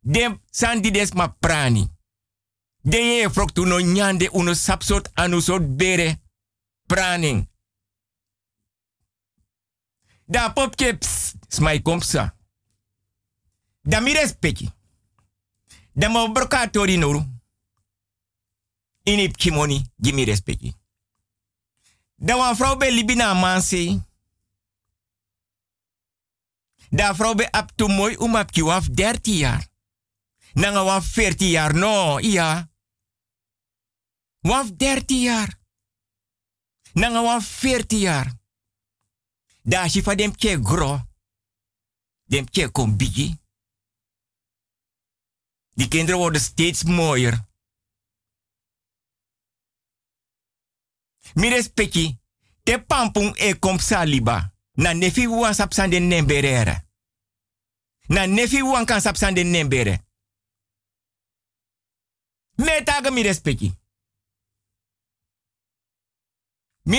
Den san di des ma prani. De ye froktu no nyande uno sapsot anu sot bere praning. Da popke ps, smai kompsa. Da mi respecti. Da mo broka tori noru. Inip kimoni, gimi respecti. Da wan vrouw be libina manse. Da vrouw be up to mooi umap ki waf 30 jaar. Nanga waf 40 jaar, no, ja. Waf 30 jaar. Nanga waf 40 jaar. Da shifa dem ke gro. Dem ke bigi. Die kinderen worden steeds mooier. Mi respecti, te pampung e kom saliba. Na nefi wan sapsan den nemberere. Na nefi wan kan sapsan den nembere. Me taga mi respecti. Mi.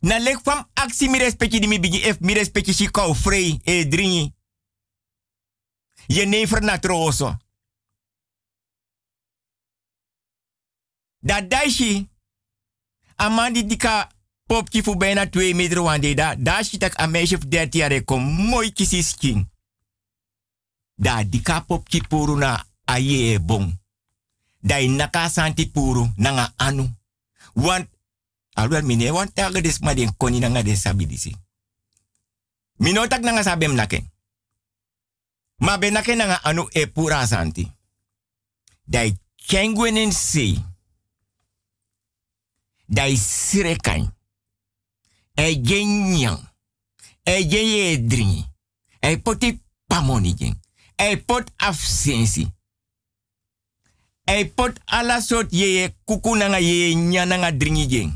Na lek fam aksi mi respecti di mi bigi ef mi respecti si kou e dringi. Je never na. Da daishi. Amandi dika popki fu bijna 2 meter wande da. Da shitak a meisje van 30 jaar kom mooi kisi skin. Da dika popki puru na aye bon. Da naka santi puru nanga anu. Want alwel mine want taga des den koni nanga des sabidisi. Minotak nanga sabem nake. Ma be nake nanga anu e pura santi. Dai kengwenen sei. Dai sirekan. E genyang. E genye dringi. E poti pamoni jeng. E pot afsensi. E pot ala sot ye kuku nanga ye nya nanga dringi jeng.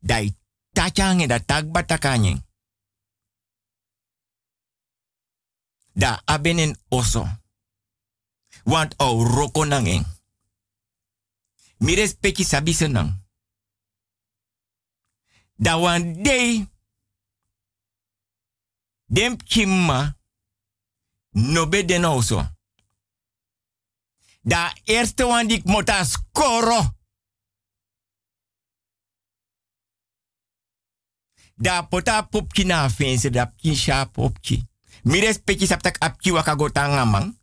Dai tachange da tagba takanyeng. Da abenen oso. Want au roko. Mires peki sabi senang. Da wan day. Dem kimma. Oso. Da eerste wan dik mota skoro. Da pota popki na fense da kisha popki. Mires peki saptak apki waka gotanga man.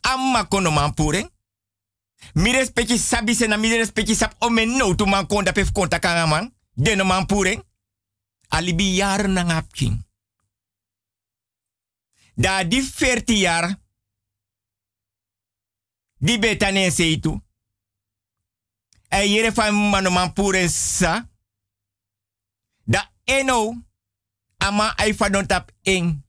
Amma kono man pure. Mires peki sabi se na mires peki sap ome no tu man konda pef konta kanga man. Deno man pure. Alibi jaar na ngapking. Da di 40 jaar. Di betane seitu. E yere fan mano man pure sa. Da eno. Ama ai fa tap eng.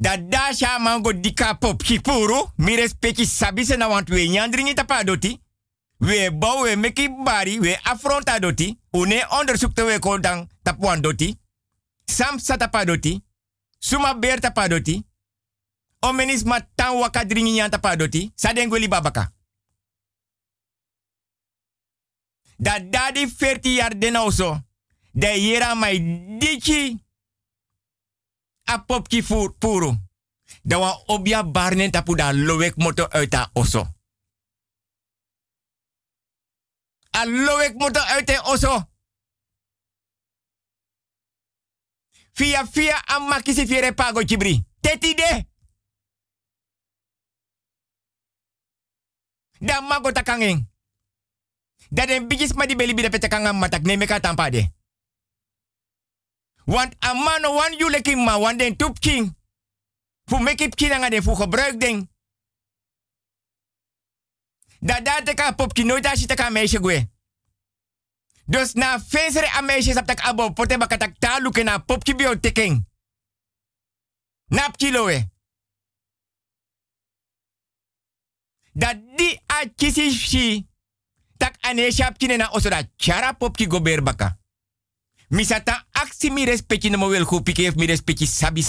Da dasha mango dika pop kipuru. Mi respecti sabi se na want we nyandringi tapa doti. We bouw we meki bari we affronta doti. Une onderzoek te we kodang tapuan doti. Sam satapa doti. Suma doti. Omenis ma tan waka dringi nyan tapa doti. Babaka. Da dadi 40 jaar den also. Yera mai dichi. A popki puru. Da wa obia barnen tapu da lowek moto uit a oso. A lowek moto uit a oso. Via via a makisi fiere pago chibri. Tetide. Da mago takangeng. Da den bigis ma di beli bida petakanga matak ne meka tampade. Want a man wan you leking ma wan den tup king. Fu make it king anga den fu gebruik ding. Da da te ka pop ki nooit als je meisje gwe. Dus na feesere a meisje sap tak abo pote bakatak ta luke na pop ki bio teking. Nap kiloe. Da di a kisi shi. Tak ane na osoda chara pop ki gober baka. Misata aksi mi respecti no wel goed pike mi respecti sabi.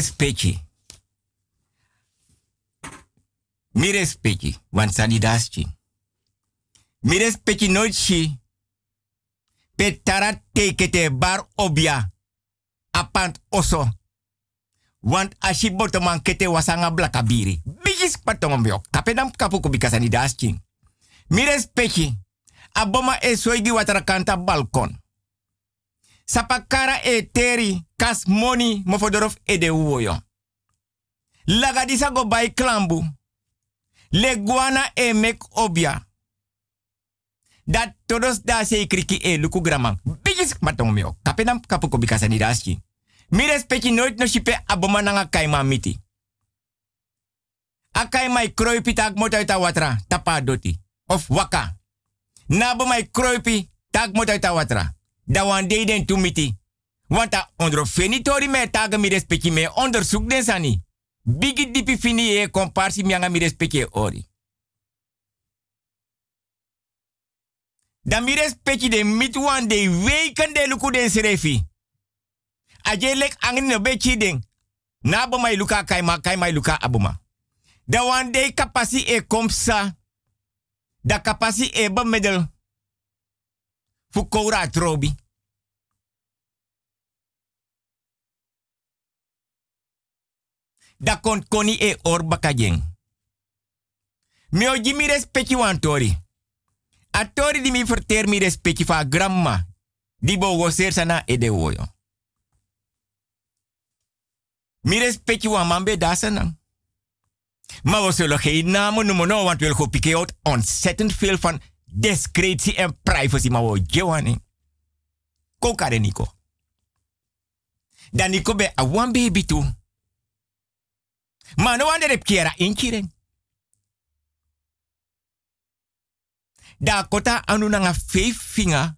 Respecti. Mi respecti, want sani daschi. Mi respecti nooit shi. Petara tekete bar obia. Apant oso. Want ashi botoman kete wasanga blakabiri. Bigis patongom yo. Kapedam kapu kubika sani daschi. Mi respecti. Aboma e soigi watara kanta balkon. Sapakara e teri kas moni mofodorof e de uwoyo. Lagadisa go bay klambu. Le guana e mek obia. Dat todos da se kriki e luku graman. Bigis meo. Kapenam kapuko bikasa ni daski. Mi respecti no shipe aboma nanga kaima miti. Akai mai kroipi tak mota ita watra. Tapa doti. Of waka. Nabo mai kroipi tak mota ita watra. Da wan de den tu miti. Want a ondro fenitori me taga mi respecti me onderzoek den sani. Bigi dipi fini e komparsi mi anga mi respecti ori. Da mi respecti de mit wan de weken de luku den serefi. Aje lek angin no bechi den. Nabo mai luka kai ma kai mai luka abuma. Da wan de kapasi e komsa. Da kapasi e ba medel. Fu koura trobi. Da kon koni e or bakajeng. Mi o mi respecti tori. A tori di mi verter mi respecti fa gramma. Di bo ser sana e de woyo. Mi respecti wan mambe dasanang. Maar we zullen geen namen noemen, no, want pikken uit ontzettend veel van discretie en privacy. Maar we. Kokare Nico. Dan Nico be a one baby toe. Maar no heb kera inkiren. Da kota anu nanga vinger.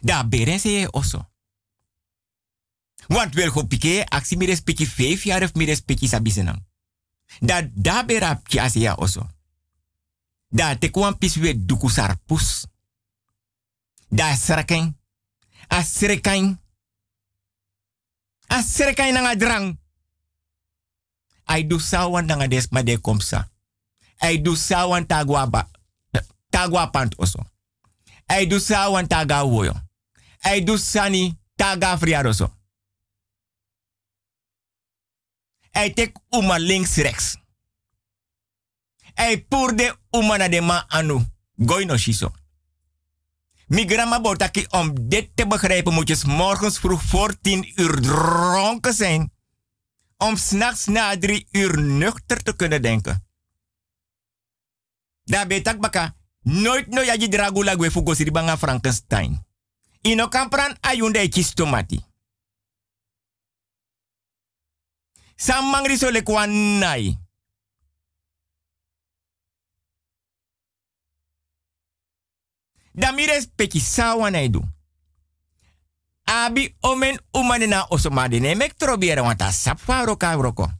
Da beren se oso. Want wel go pike, aksi mi respecti vijf jaar of mi respecti sabisenang. Da da bera pki ya oso. Da te kwan pis we duku sarpus. Da sreken. A srekain. A srekain nanga drang. Ai du sawan nanga des ma de komsa. Ai du sawan tagwa ba. Tagwa pant oso. Ai du sawan taga woyo. Ai du sani taga friaroso. Hij tek uma links rechts. Hij poerde uma na de ma anu. Gooi no shiso. Grandma botaki om dit te begrijpen moet je morgens vroeg voor tien uur dronken zijn. Om s'nachts na drie uur nuchter te kunnen denken. Daar betak baka. Nooit no yaji dragula gwe fugo siribanga Frankenstein. Ino kampran ayunde tomati. Sam mangri so le nai. Da mi respecti sawa na edu. Abi omen umane na osomade ne mek trobiere wanta sap faro ka roko.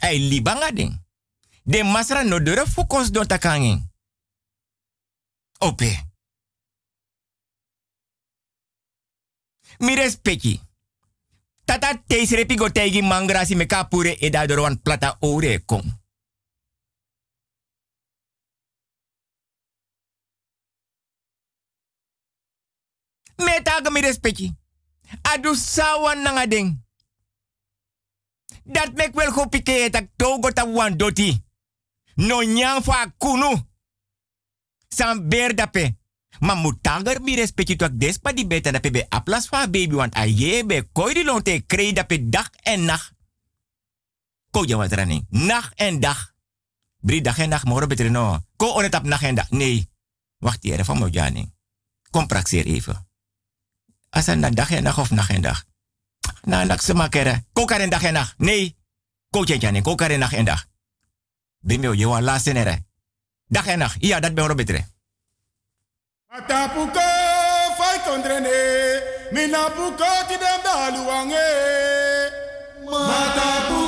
Ay libanga. De masra no don. Ope. Mi respecti. Tata teisre pigo teigi mangrasi me kapure e da wan plata ore kom. Metaga mi respecti. Adu sawan nanga ding. Dat mek wel go pike tak togo ta wan doti. No nyang kunu. San ber dape. Ma mutanger mi respecti tuak despa di beta dape be aplas baby want aye be koi lonte krei dape dag en nacht. Ko je wat running. Nacht en dag. Bri dag en nacht moro beter no. Ko onetap nacht en dag. Nee. Wacht hier, van Mojani. Kom even. Als een dag en nacht of nacht en dag. Na nak se makere. Kokar en dag en nacht. Nee. Kootje jani. Kokar en nacht en dag. Bimeo, je wan laatste nere. Dag en nacht. Ja, dat ben ik beter. Atapuko fai kondrene. Minapuko ti dem daluange. Matapuko.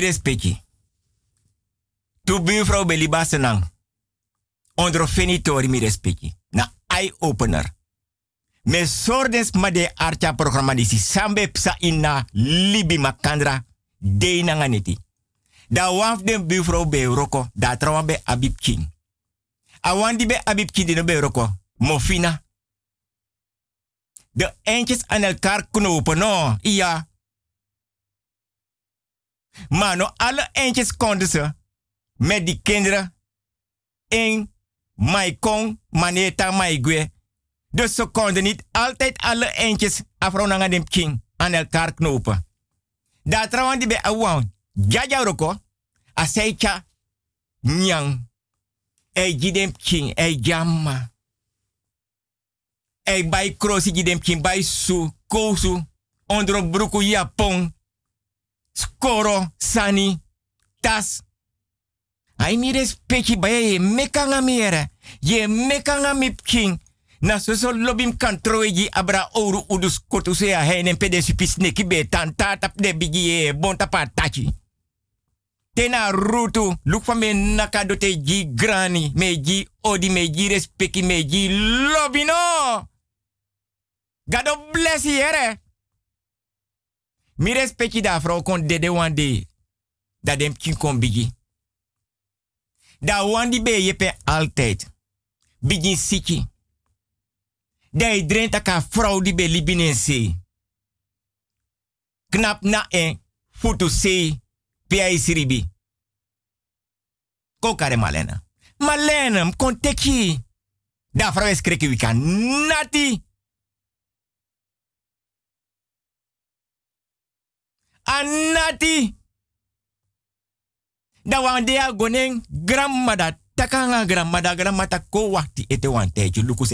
Mi respecti. Tu buurvrouw Beliba Senang. Onder fenitori mi respecti. Na eye-opener. Me sordens ma de archa programma sambe psa ina libi makandra de nanganiti. Da waf den buurvrouw be roko, da trawa be abib king. A wan di be abib king di be roko, mofina. De eindjes aan elkaar knopen, no, ja. Maar alle eindjes konden ze met die kinderen in Maikong, Maneta, Maigwe. Dus ze konden niet altijd alle eindjes afronanga dem king aan elkaar knopen. Daar trouwen die bij awan. Jaja roko. Aseicha. Nyang. Ei jidem king. Ei jamma. Ei bij krosi jidem king. Bij su. Kosu. Ondro bruku japon. Skoro. Sani. Tas. Ai mi respecti bij je mekanga mere. Je mekanga mip king. Na so lobim kan troeji abra oru udus kotu se a heinen pede supis neki be de bigi e bon tapa. Tena rutu luk fa me nakado te ji grani me ji odi me ji respecti me ji lobino. Gado bless here. Mi respecti da vrouw kon dede one day. Da dem kin kon bigi. Da wandi be yepe altijd. Bigi siki. Dai drenta ka vrouw die be libinen se. Knap na en futu se pia siribi. Kokare malena. Malena, m kon teki. Da vrouw is kreki wika nati. Anati. Da wandea gonen grandmada takanga grandmada grandmata ko wakti ete luku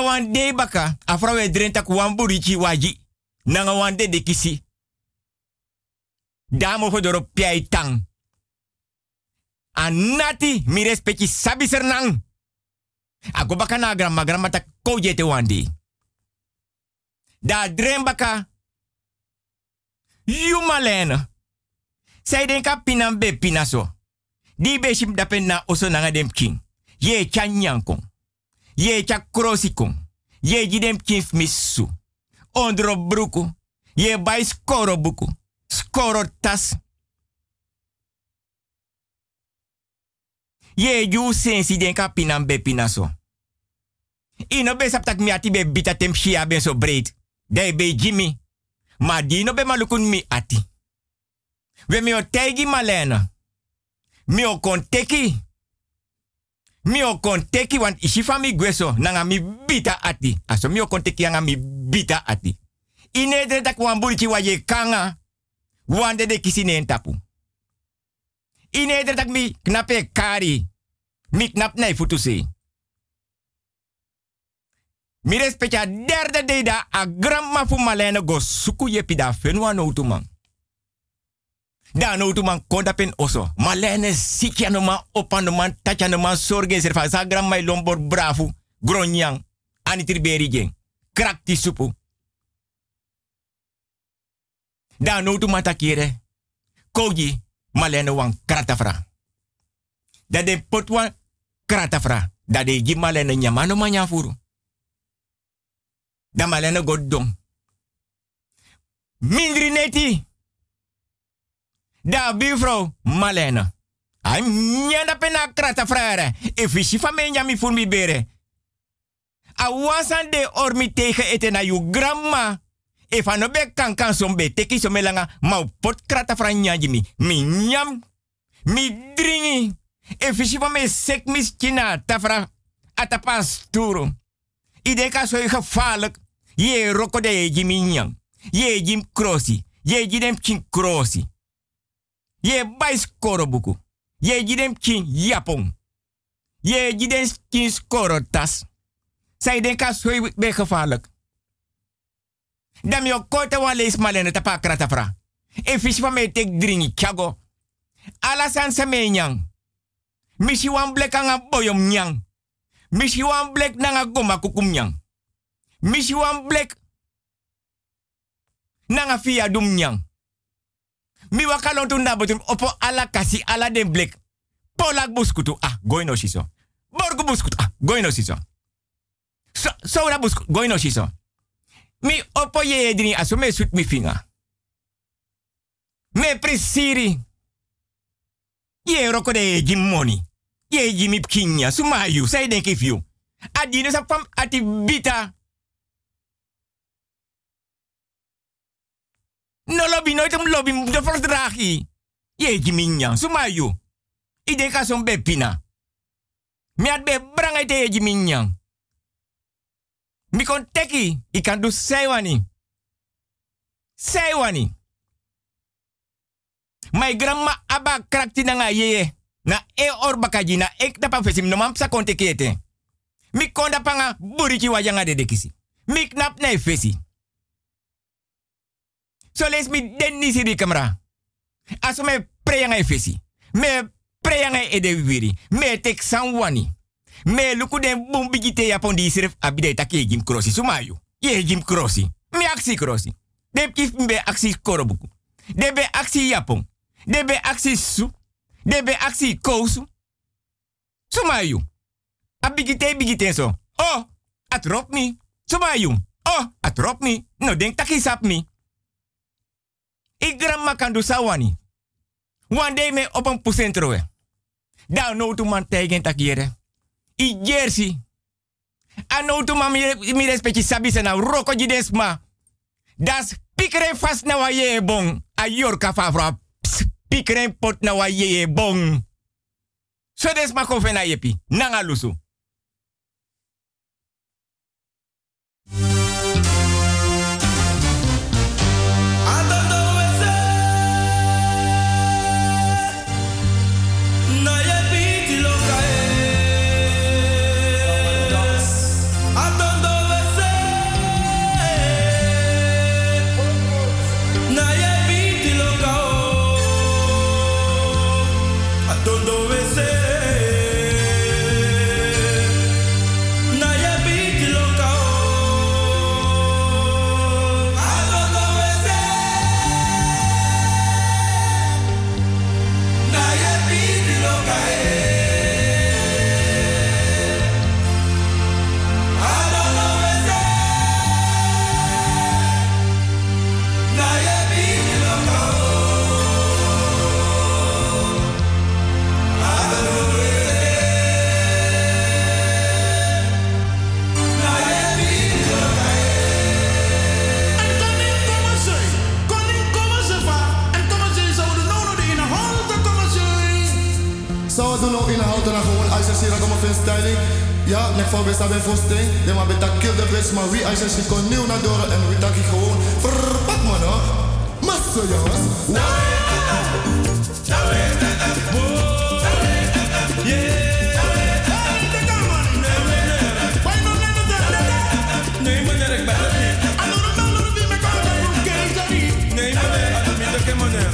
wan de baka, afrawe drenta ku wan burichi waji. Nanga wan de kisi. Damo hodoro piai tang. Anati mi respecti sabi sernang. Ako baka na grandma grandma ta ko wan de. Da dren baka. Yu malena. Zij denka pinam be pinaso. Di be shim dapen na oso nanga dem king. Ye chanyankong. Ye cha krosikong. Ye jidem kif misu. Ondro bruku. Ye bai skoro buku. Skoro tas. Ye ju sensi den ka pinam be pinaso. Ino be saptak mi ati be bita tem shia ben breed. Be Jimmy. Ma di no be malukun mi ati. We mi o tegi malena. Mi o kon teki. Mi o kon teki want ishi fami gweso nanga mi bita ati. Aso mi o kon teki nanga mi bita ati. Ine de tak wan burichi wa ye kanga. Wande de kisi ne tapu. Ine de tak mi knape kari. Mi knap nei futu. Mi respecta derde de da a grandma fu malene go suku ye pida fenwa no man. Da no tu man konda pen oso. Malene sikya no man opa no man tacha no man lombor bravo. Gronyang. Ani triberi gen. Krakti supu. Da no tu man takire. Kogi malene wan kratafra. Da de potwa kratafra. Da de gi malene nyamano manyafuru. Da malene godong. Mindri neti. Da buurvrouw Malene. Ai nyanda pena krata. E fisi fa me nyami fun mi bere. A wansan de ormi tegen eten na yu grandma. E fa no be kan kan som be teki ma pot krata nyanji mi. Mi nyam. Mi dringi. E me sek mis china tafra. Atapas turu. Ide ka so gevaarlijk. Je roko de je jimi. Je jim krosi. Je jidem chin krosi. Ye bai skoro buku. Ye jidem kin japon. Ye jidem kin skoro tas. Zij denken zo be gevaarlijk. Dam yo kote wa lees malene tapa krata fra. E fish van tek dringi chago. Misi wan blek boyom. Misi wan blek nanga goma kukum. Misi wan blek nanga fia dum nyang. Mi wakalon tu nabotun opo ala kasi ala den blik. Polak buskutu. Ah, goy no shiso. Borgo buskutu. Ah, goy no shiso. So, so na buskutu. Goy no shiso. Mi opo ye dini aso me sut mi finga. Me presiri. Ye roko de jim money. Ye jimi kinya. Sumayu. Say denk if you. Adino sa fam ati. No lobby nooit om lobby de verdragi. Ye jiminya. Sumayu. Ide ka son bepina. Mi at be branga te ye jiminya. Mi kon teki. I kan do seiwani. Seiwani. My grandma aba krakti na nga yeye. Na e or bakaji na ek na pa fesim no mam sa konte kete. Mi konda panga buriki wa yanga de dekisi. Mi knap na e fesi. So les mi den nisi di kamera. Aso me preyanga. Me preyanga e. Me tek san wani. Me luku den bum bigite di sirif abide take jim crossi sumayu. Ye jim crossi. Mi aksi crossi. De kif mbe aksi korobuku. De be aksi yapon. De be aksi su. De be aksi kousu. Sumayu. Abigite bigite so. Oh, atrop mi. Sumayu. Oh, atrop mi. No denk taki sap mi. Ik grandma kan do sawani. One day me op een pusentro. Daar no to man tegen. I jersey. Ano to man mi respecti sabi se na roko jidesma. Das pikre fast na wa ye bon. A yorka fa fra pikre pot na wa ye bon. So des ma kofe na yepi. Nanga lusu. Ja, nek voor best hebben voorsting. De maar betak kill de best, maar wie als je kon nieuw naar door en wie tak ik gewoon verpak man hoor. Massa jongens. Meneer, ik ben het niet. Nee, meneer,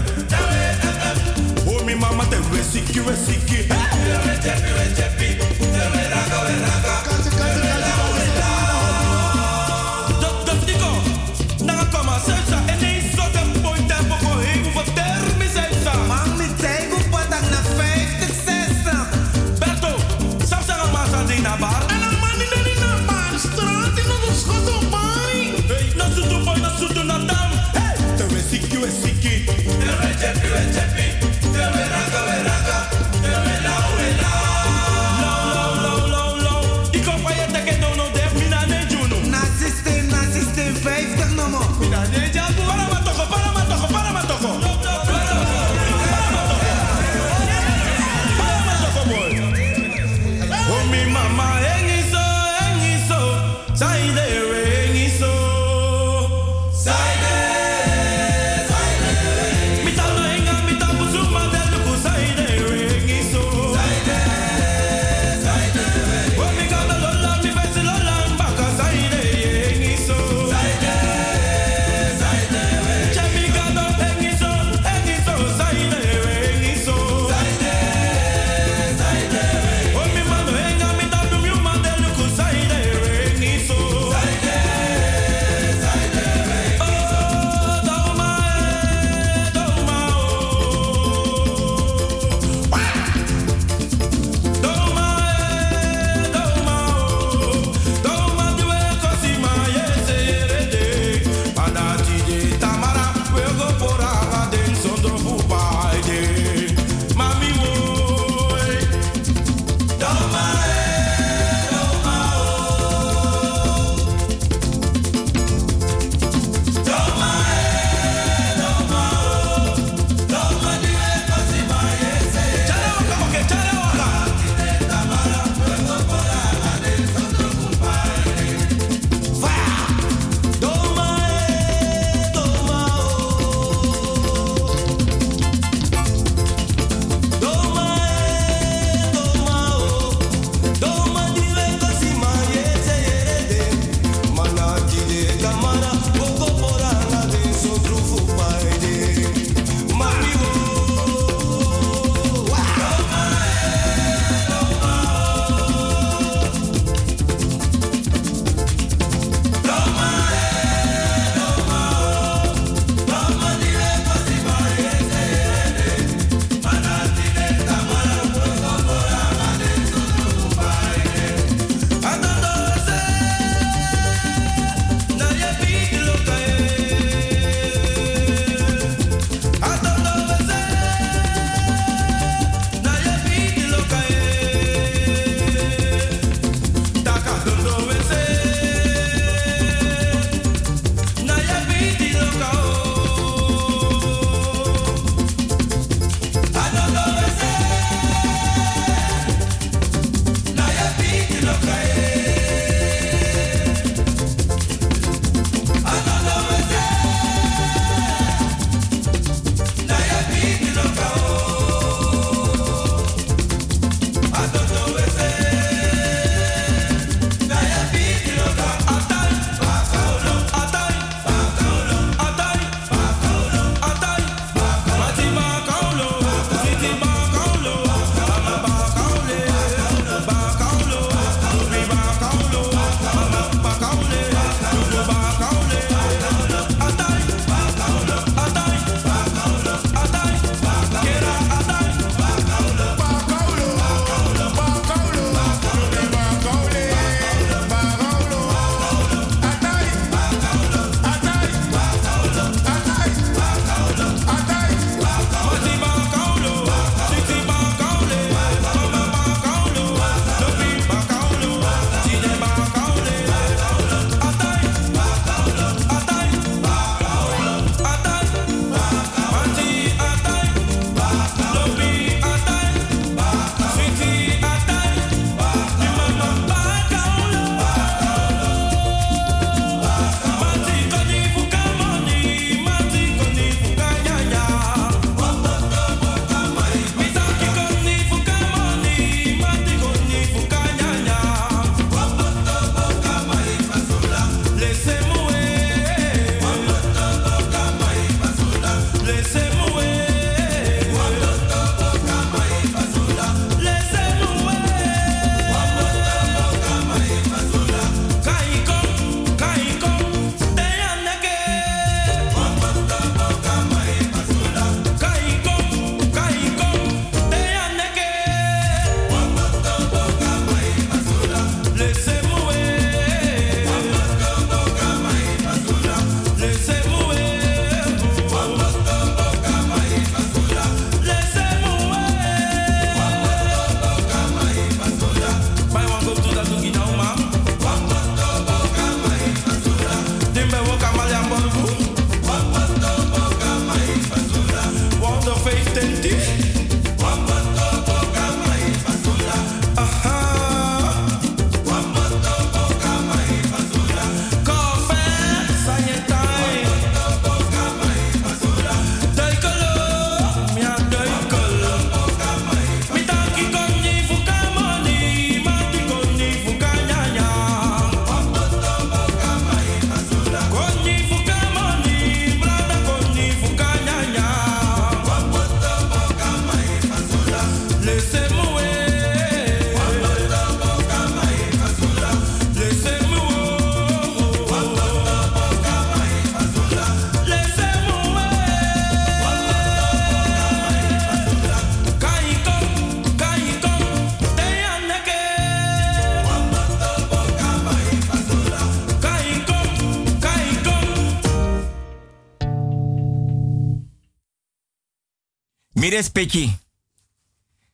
Mi respecti.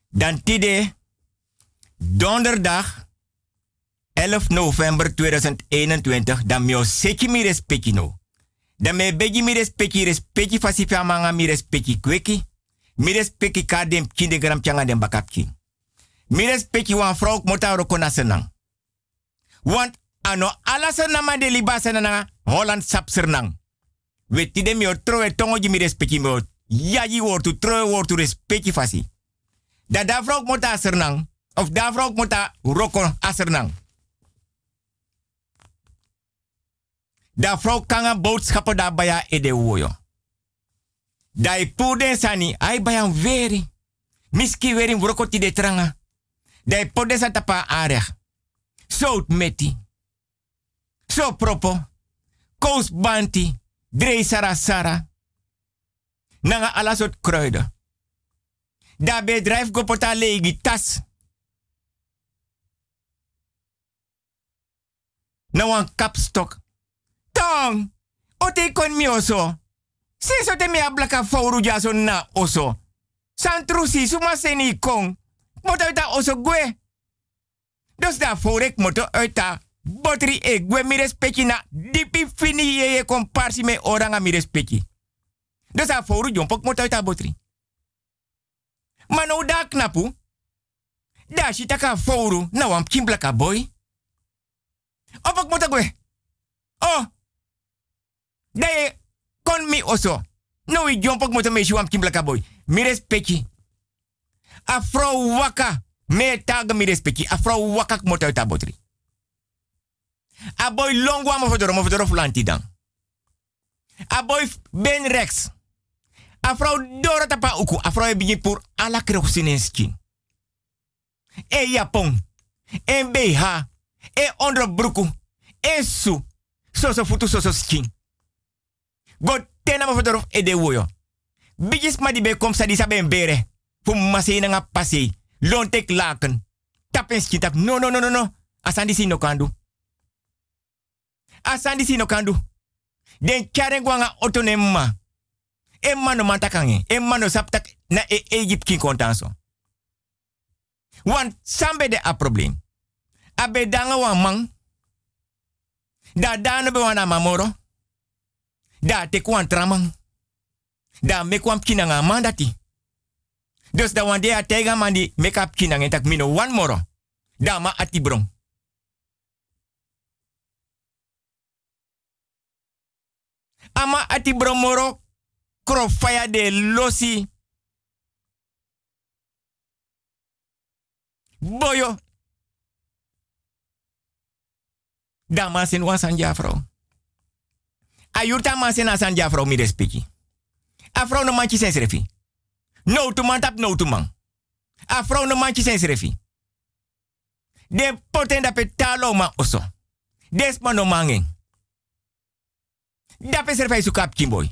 Dan tide donderdag 11 november 2021 dan mio seki mi respecti no. Dan me begi mi respecti respecti fasi manga mi respecti kweki. Mi respecti ka dem kindegram changa dem bakapki. Mi respecti wan vrouw mota rokona senang. Want ano ala senama de libasa na Holland sap sernang. We tide mi o trowe tongo ji mi respecti mi o yaji wortu trowe wortu respecti fasi. Da da vrouw mota asernang. Of da vrouw mota roko asernang. Da vrouw kanga boodschappen da baya ede woyo. Da i puden sani ai baya veri. Miski veri roko ti de tranga. Da i puden sa tapa areg. Sout meti. So propo. Kous banti. Drei sara sara. Nanga alasot kruiden. Da bedrijf go legi tas. Na wan kapstok. Tong! Ote kon mi oso. Se te mi ablaka jaso na oso. Santrusi suma seni kong. Uita oso gwe. Dus da forek moto uita botri e gwe mi respecti na dipi fini ye komparsi me oranga mi respecti. Dus da fouru jompok moto uita botri. Mano da knapu. Da shi taka fouru na wan kimblaka boy. Opak mota gwe. Oh. Da ye kon mi oso. No i jompok mota me shi wan kimblaka boy. Mi respecti. Afro waka. Me tag mi respecti. Afro waka uita botri. A boy longwa mo fodoro mo fodoro flanti dan. A boy ben rex. A vrouw dora tapa uku. A vrouw begin pour ala skin. E japon. E BH. E onderbroeku. E su. So so futu so so skin. God tena ma e de woyo. Bigis ma be kom sa di bere. Fu mase na nga. Lontek laken. Tapen skin tap. No no no no no. Asandi si no kandu. Asandi si no kandu. Den karen gwanga otonemma. E mano mantakange. E mano saptak na e Egypt kin kontanso. Want sambe de a problem. Abe danga wan man. Da dano be wana mamoro. Da te kwan tramang. Da me kwan kinanga mandati. Dus da wan a tega mandi make up kinanga tak mino one moro. Da ma ati bron. Ama ati moro krofaya de losi. Boyo. Da masin san jafro. Ayurta masin asan jafro mi respeki. Afro no manchi sen srefi. No to man tap no to man. Afro no manchi sen srefi. De poten da petalo ma oso. Desma no mangeng. Da pe serfai su kap kimboy.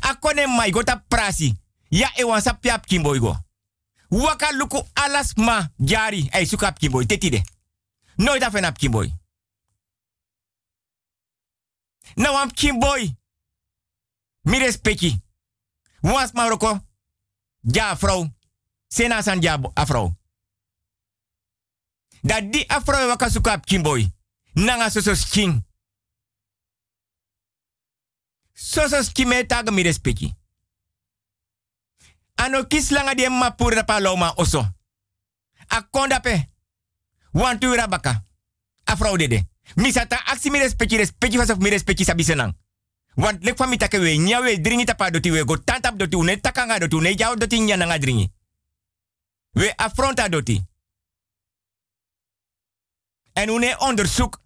Akone mai gota prasi. Ya e wan sa piap kimboy go. Waka luku alas ma jari. Ay su kap kimboy. Tetide. Nooit af en ap kimboy. Na wan kimboy. Mi respecti. Was maroko. Ja vrouw. Sena san ja afro. Da di afro waka su kap kimboy. Nanga soso sking. Sosos kime taga mi respecti. Ano kis langa die ma pura paloma oso. A konda pe. Wantu rabaka. A fraude de. Misata aksi mi respecti respecti vas of mi respecti sabi senang. Want lek fami take we nya we dringi tapa doti we go tantap doti une takanga doti une jau doti nya dringi. We affronta doti. En une onderzoek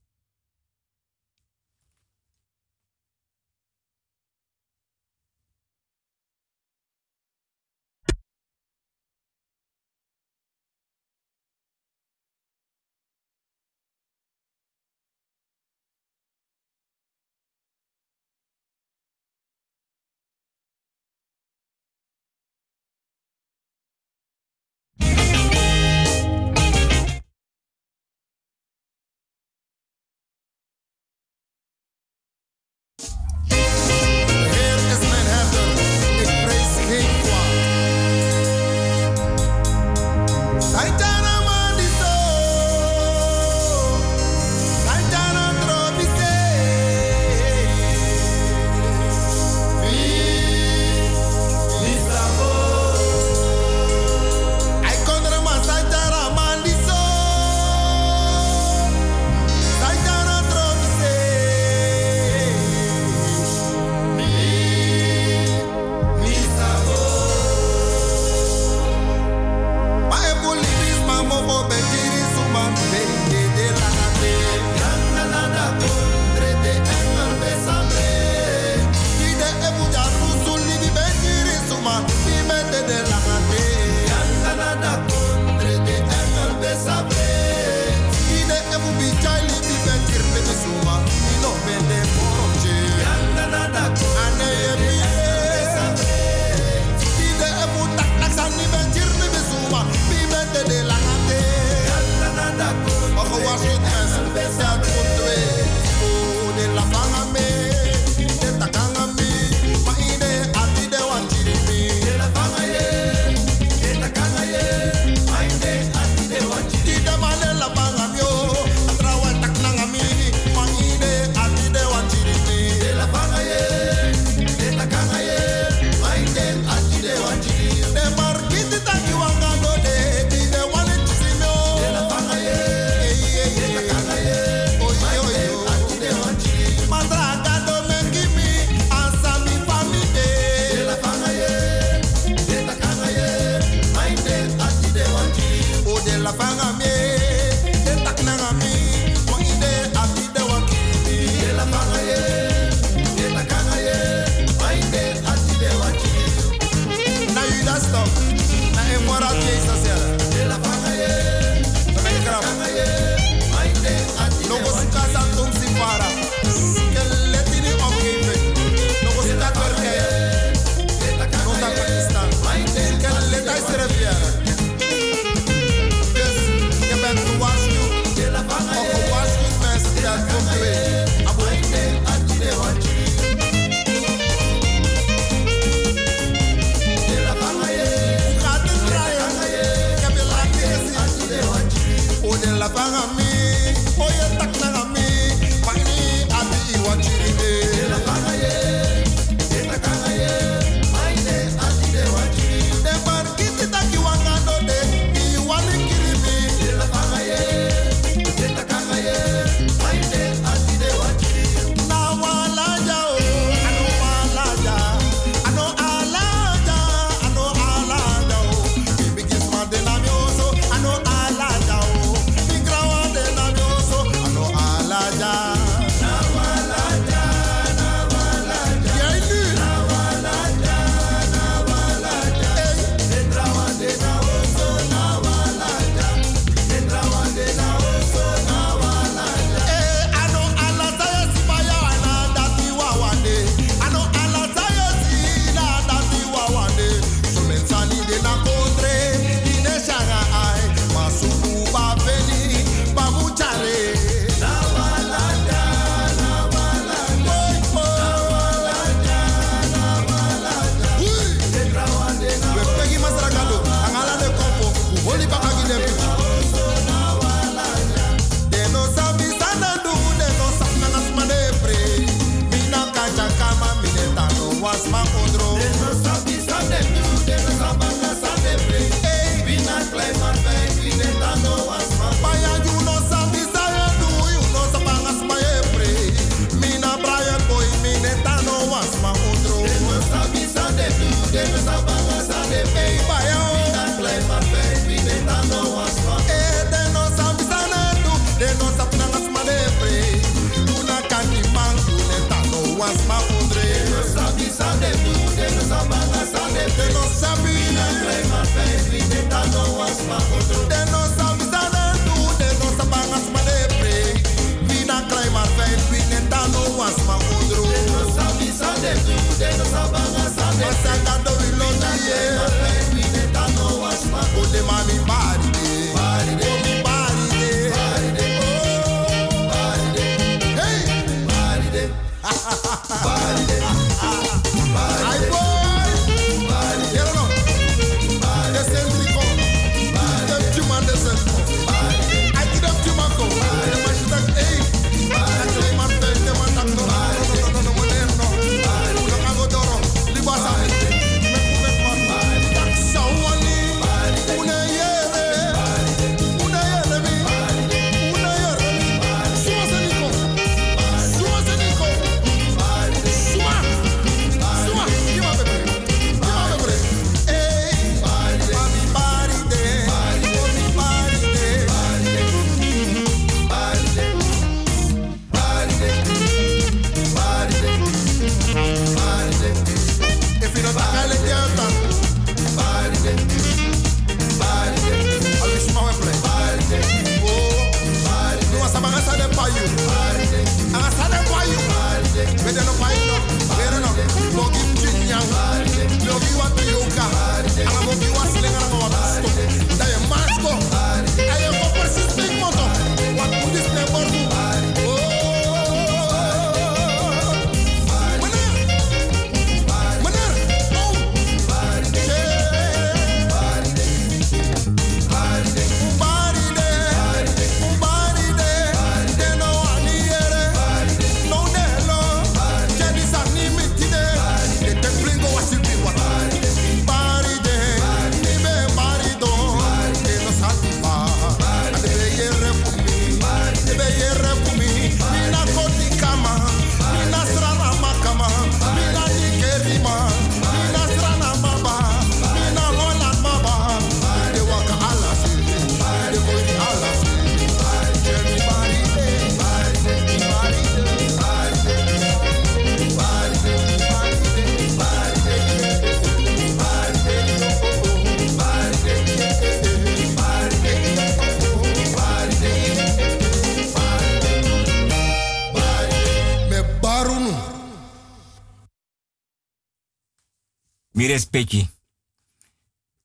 respecti.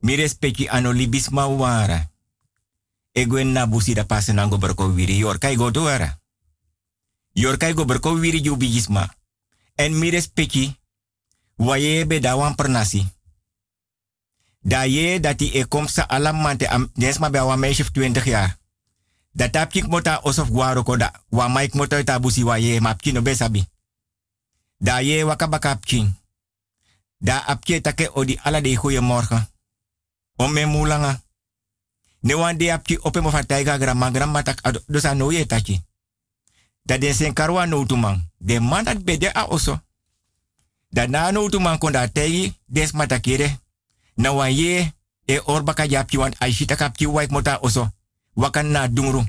Mi respecti ano libis mawara. Egwen na busi da pasen nango berko wiri yor kai go doara. Yor kai go berko wiri ju bigisma. En mi respecti. Waye be dawan pernasi. Da ye dati e kom sa alam mante am desma be awa meisje 20 jaar. Dat tap kik mota osof guaro koda. Wa maik mota ta busi waye mapki no besabi. Da ye wakabaka apkin. Da apje take odi ala de goeiemorgen. Om me mulanga. Ne wan de apje ope mo fataiga grama grama tak ado dosa no ye tachi. Da den sen karwa no tumang. De man dat bede a oso. Da na no tumang konda tegi des matakire. Na wan ye e orbaka japji wan aishita kapji waik mota oso. Wakan na dungru.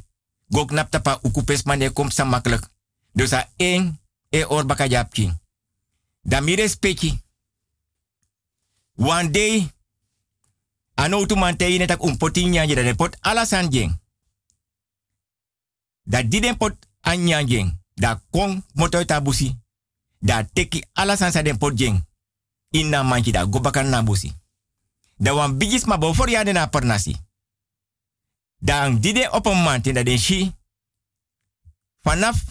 Gok nap tapa ukupes mane kom sa makkelijk. Dus a e orbaka. Da mi respecti. One day, ano tu man netak un potinya je da pot alasan jeng. Da diden pot anya jeng. Da kong motoy tabusi. Da teki alasan sa den pot jeng. Inna manchi da gobakan na busi. Da wan bigis ma bo for ya na pernasi. Dan dide op een maand in dat den shi. Vanaf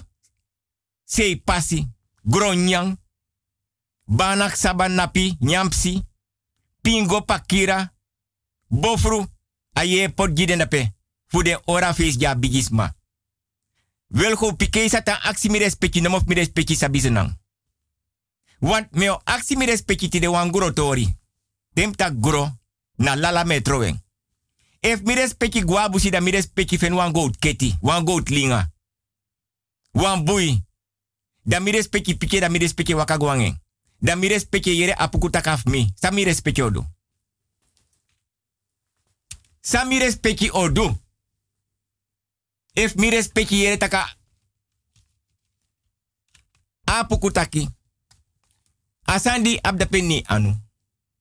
sei pasi, gronyang, banak sabanapi, nyamsi, pingo pakira, bofru, aye pot giden dape, fu de ora face ja bigisma. Wel go pike sata aksi mi respecti nomof mi respecti sabizenang. Want meo aksi mi respecti ti de wanguro tori. Dem tak gro na lala metroeng. If mi respecti guabusi da mi respecti fen wan goat keti, wan goat linga. Wan bui. Da mi respecti pike da mi respecti wakagwangen. Da mi respecti yere apukuta kaf mi. Sa mi respecti odu. Sa mi respecti odu. If mi respecti yere taka apukutaki. Asandi abdapeni anu.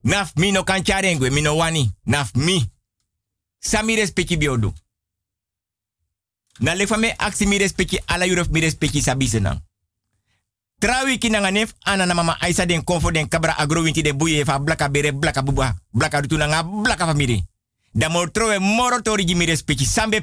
Naf mi no kan charengwe, mi no wani. Naf mi. Sami respecti biodu. Na le fame aksi mi respecti ala yurof mi respecti sabisenang. Trawi ki nanga nef ana mama Aisa den konfo kabra agrowinti de buye fa blaka bere blaka buba blaka rutu nanga blaka famiri. Da mo trowe moro tori mi respecti sambe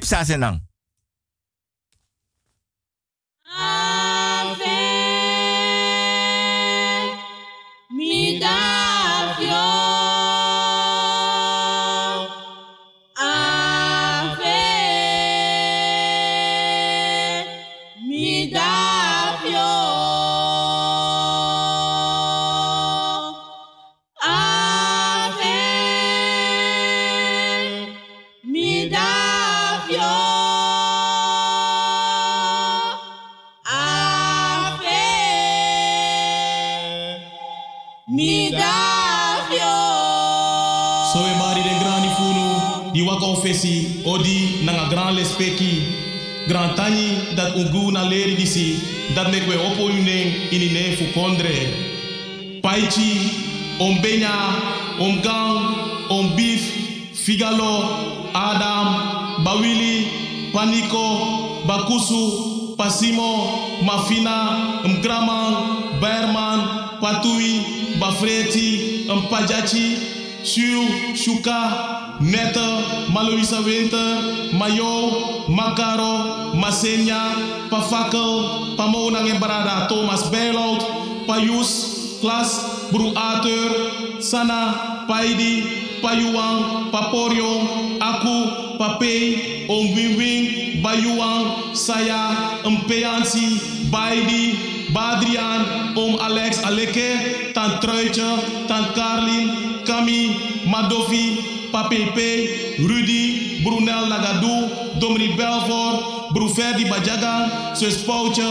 wa odi nanga gran lespeki gran tani dat ungu na leri disi dat we opo yunen ini ne fu kondre. Paichi om benya om gang om beef figalo adam bawili paniko bakusu pasimo mafina mkraman berman patui bafreti mpajachi Shu, Shuka, Netta, Maloisa Winter, Mayo, Makaro, Masenya, Pafakel, Pamonang en Barada, Thomas Bijlout, Payus, Klas, Bru Ater, Sana, Paidi, Payuang, Paporio, Aku, Pape, Om Wing Bayuang, Saya, Mpeansi, Baidi, Badrian, Om Alex Aleke, Tant Truitje, Tant Carlin, Kami, Madovi, Papepe, Rudy, Brunel Lagadou, Domri Belfort, Bruferdi Bajaga, Sus Poutje,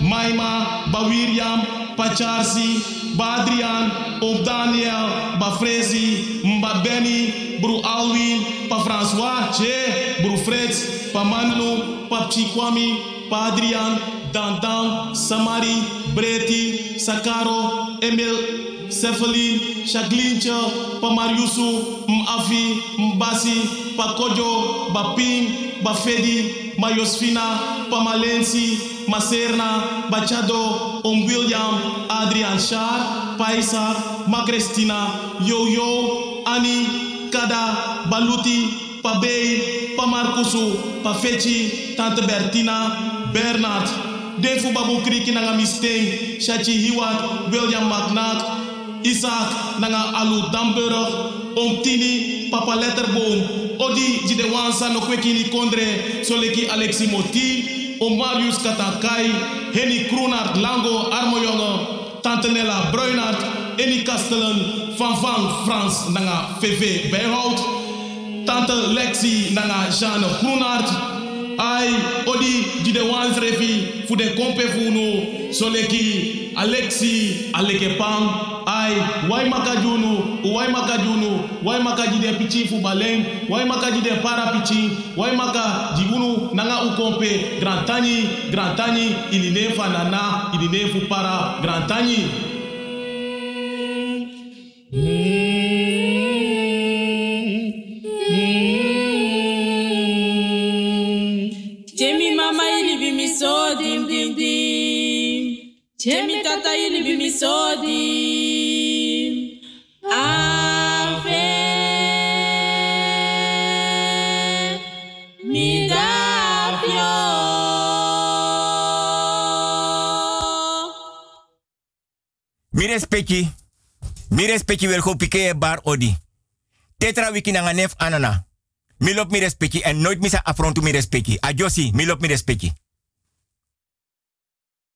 Maima, Bawiriam, Pacharsi, Badrian, Om Daniel, Bafrezi, Mba Benny, Bru Alwin, Pa François, Che, Bru Fritz, Pa Manlu, Pa Chikwami, Pa Adrian, Dandan, Samari, Breti, Sakaro, Emil, Cephaline, Chaglincha, Pamariusu, Mafi, Mbasi, Pakojo, Baping, Bafedi, Mayosfina, Pamalensi, Maserna, Bachado, Om Adrian Shar, Paisa, Magrestina, Yo-Yo, Ani, Kada, Baluti, Pabei, Pamarkusu, Pafechi, Tante Bertina, Bernard, Defu Babu Kriki Nanga Misteng, Shachi Hiwat, William McNack, Isaac nanga Alu Damburg, Om Tini, Papa Letterboom, Odi Jide Wansa no kwekini kondre, Soleki Alexi Moti, Om Marius Katakai, Henny Kroenart Lango Armojonge, Tante Nella Bruinart, Eni Kastelen, Van Van Frans nanga VV Bijhout, Tante Lexi nanga Jeanne Kroenart, Ai, odi di de wans refi fu de kompe fu no soleki Alexi aleke pam ai wai makajunu wai makajunu wai makaji de pichi fu baleng wai makaji de para pichi wai maka jibunu nanga u kompe grand tani grand tani ili ne fa nana ili ne fu para grand Jemi tata ili bi mi so dim. Ave mi davio. Mi respecti. Mi respecti wel go pike bar odi. Tetra wiki nanga nef anana. Mi lop mi respecti en nooit misa affrontu mi respecti. Adjosi, mi lop mi respecti.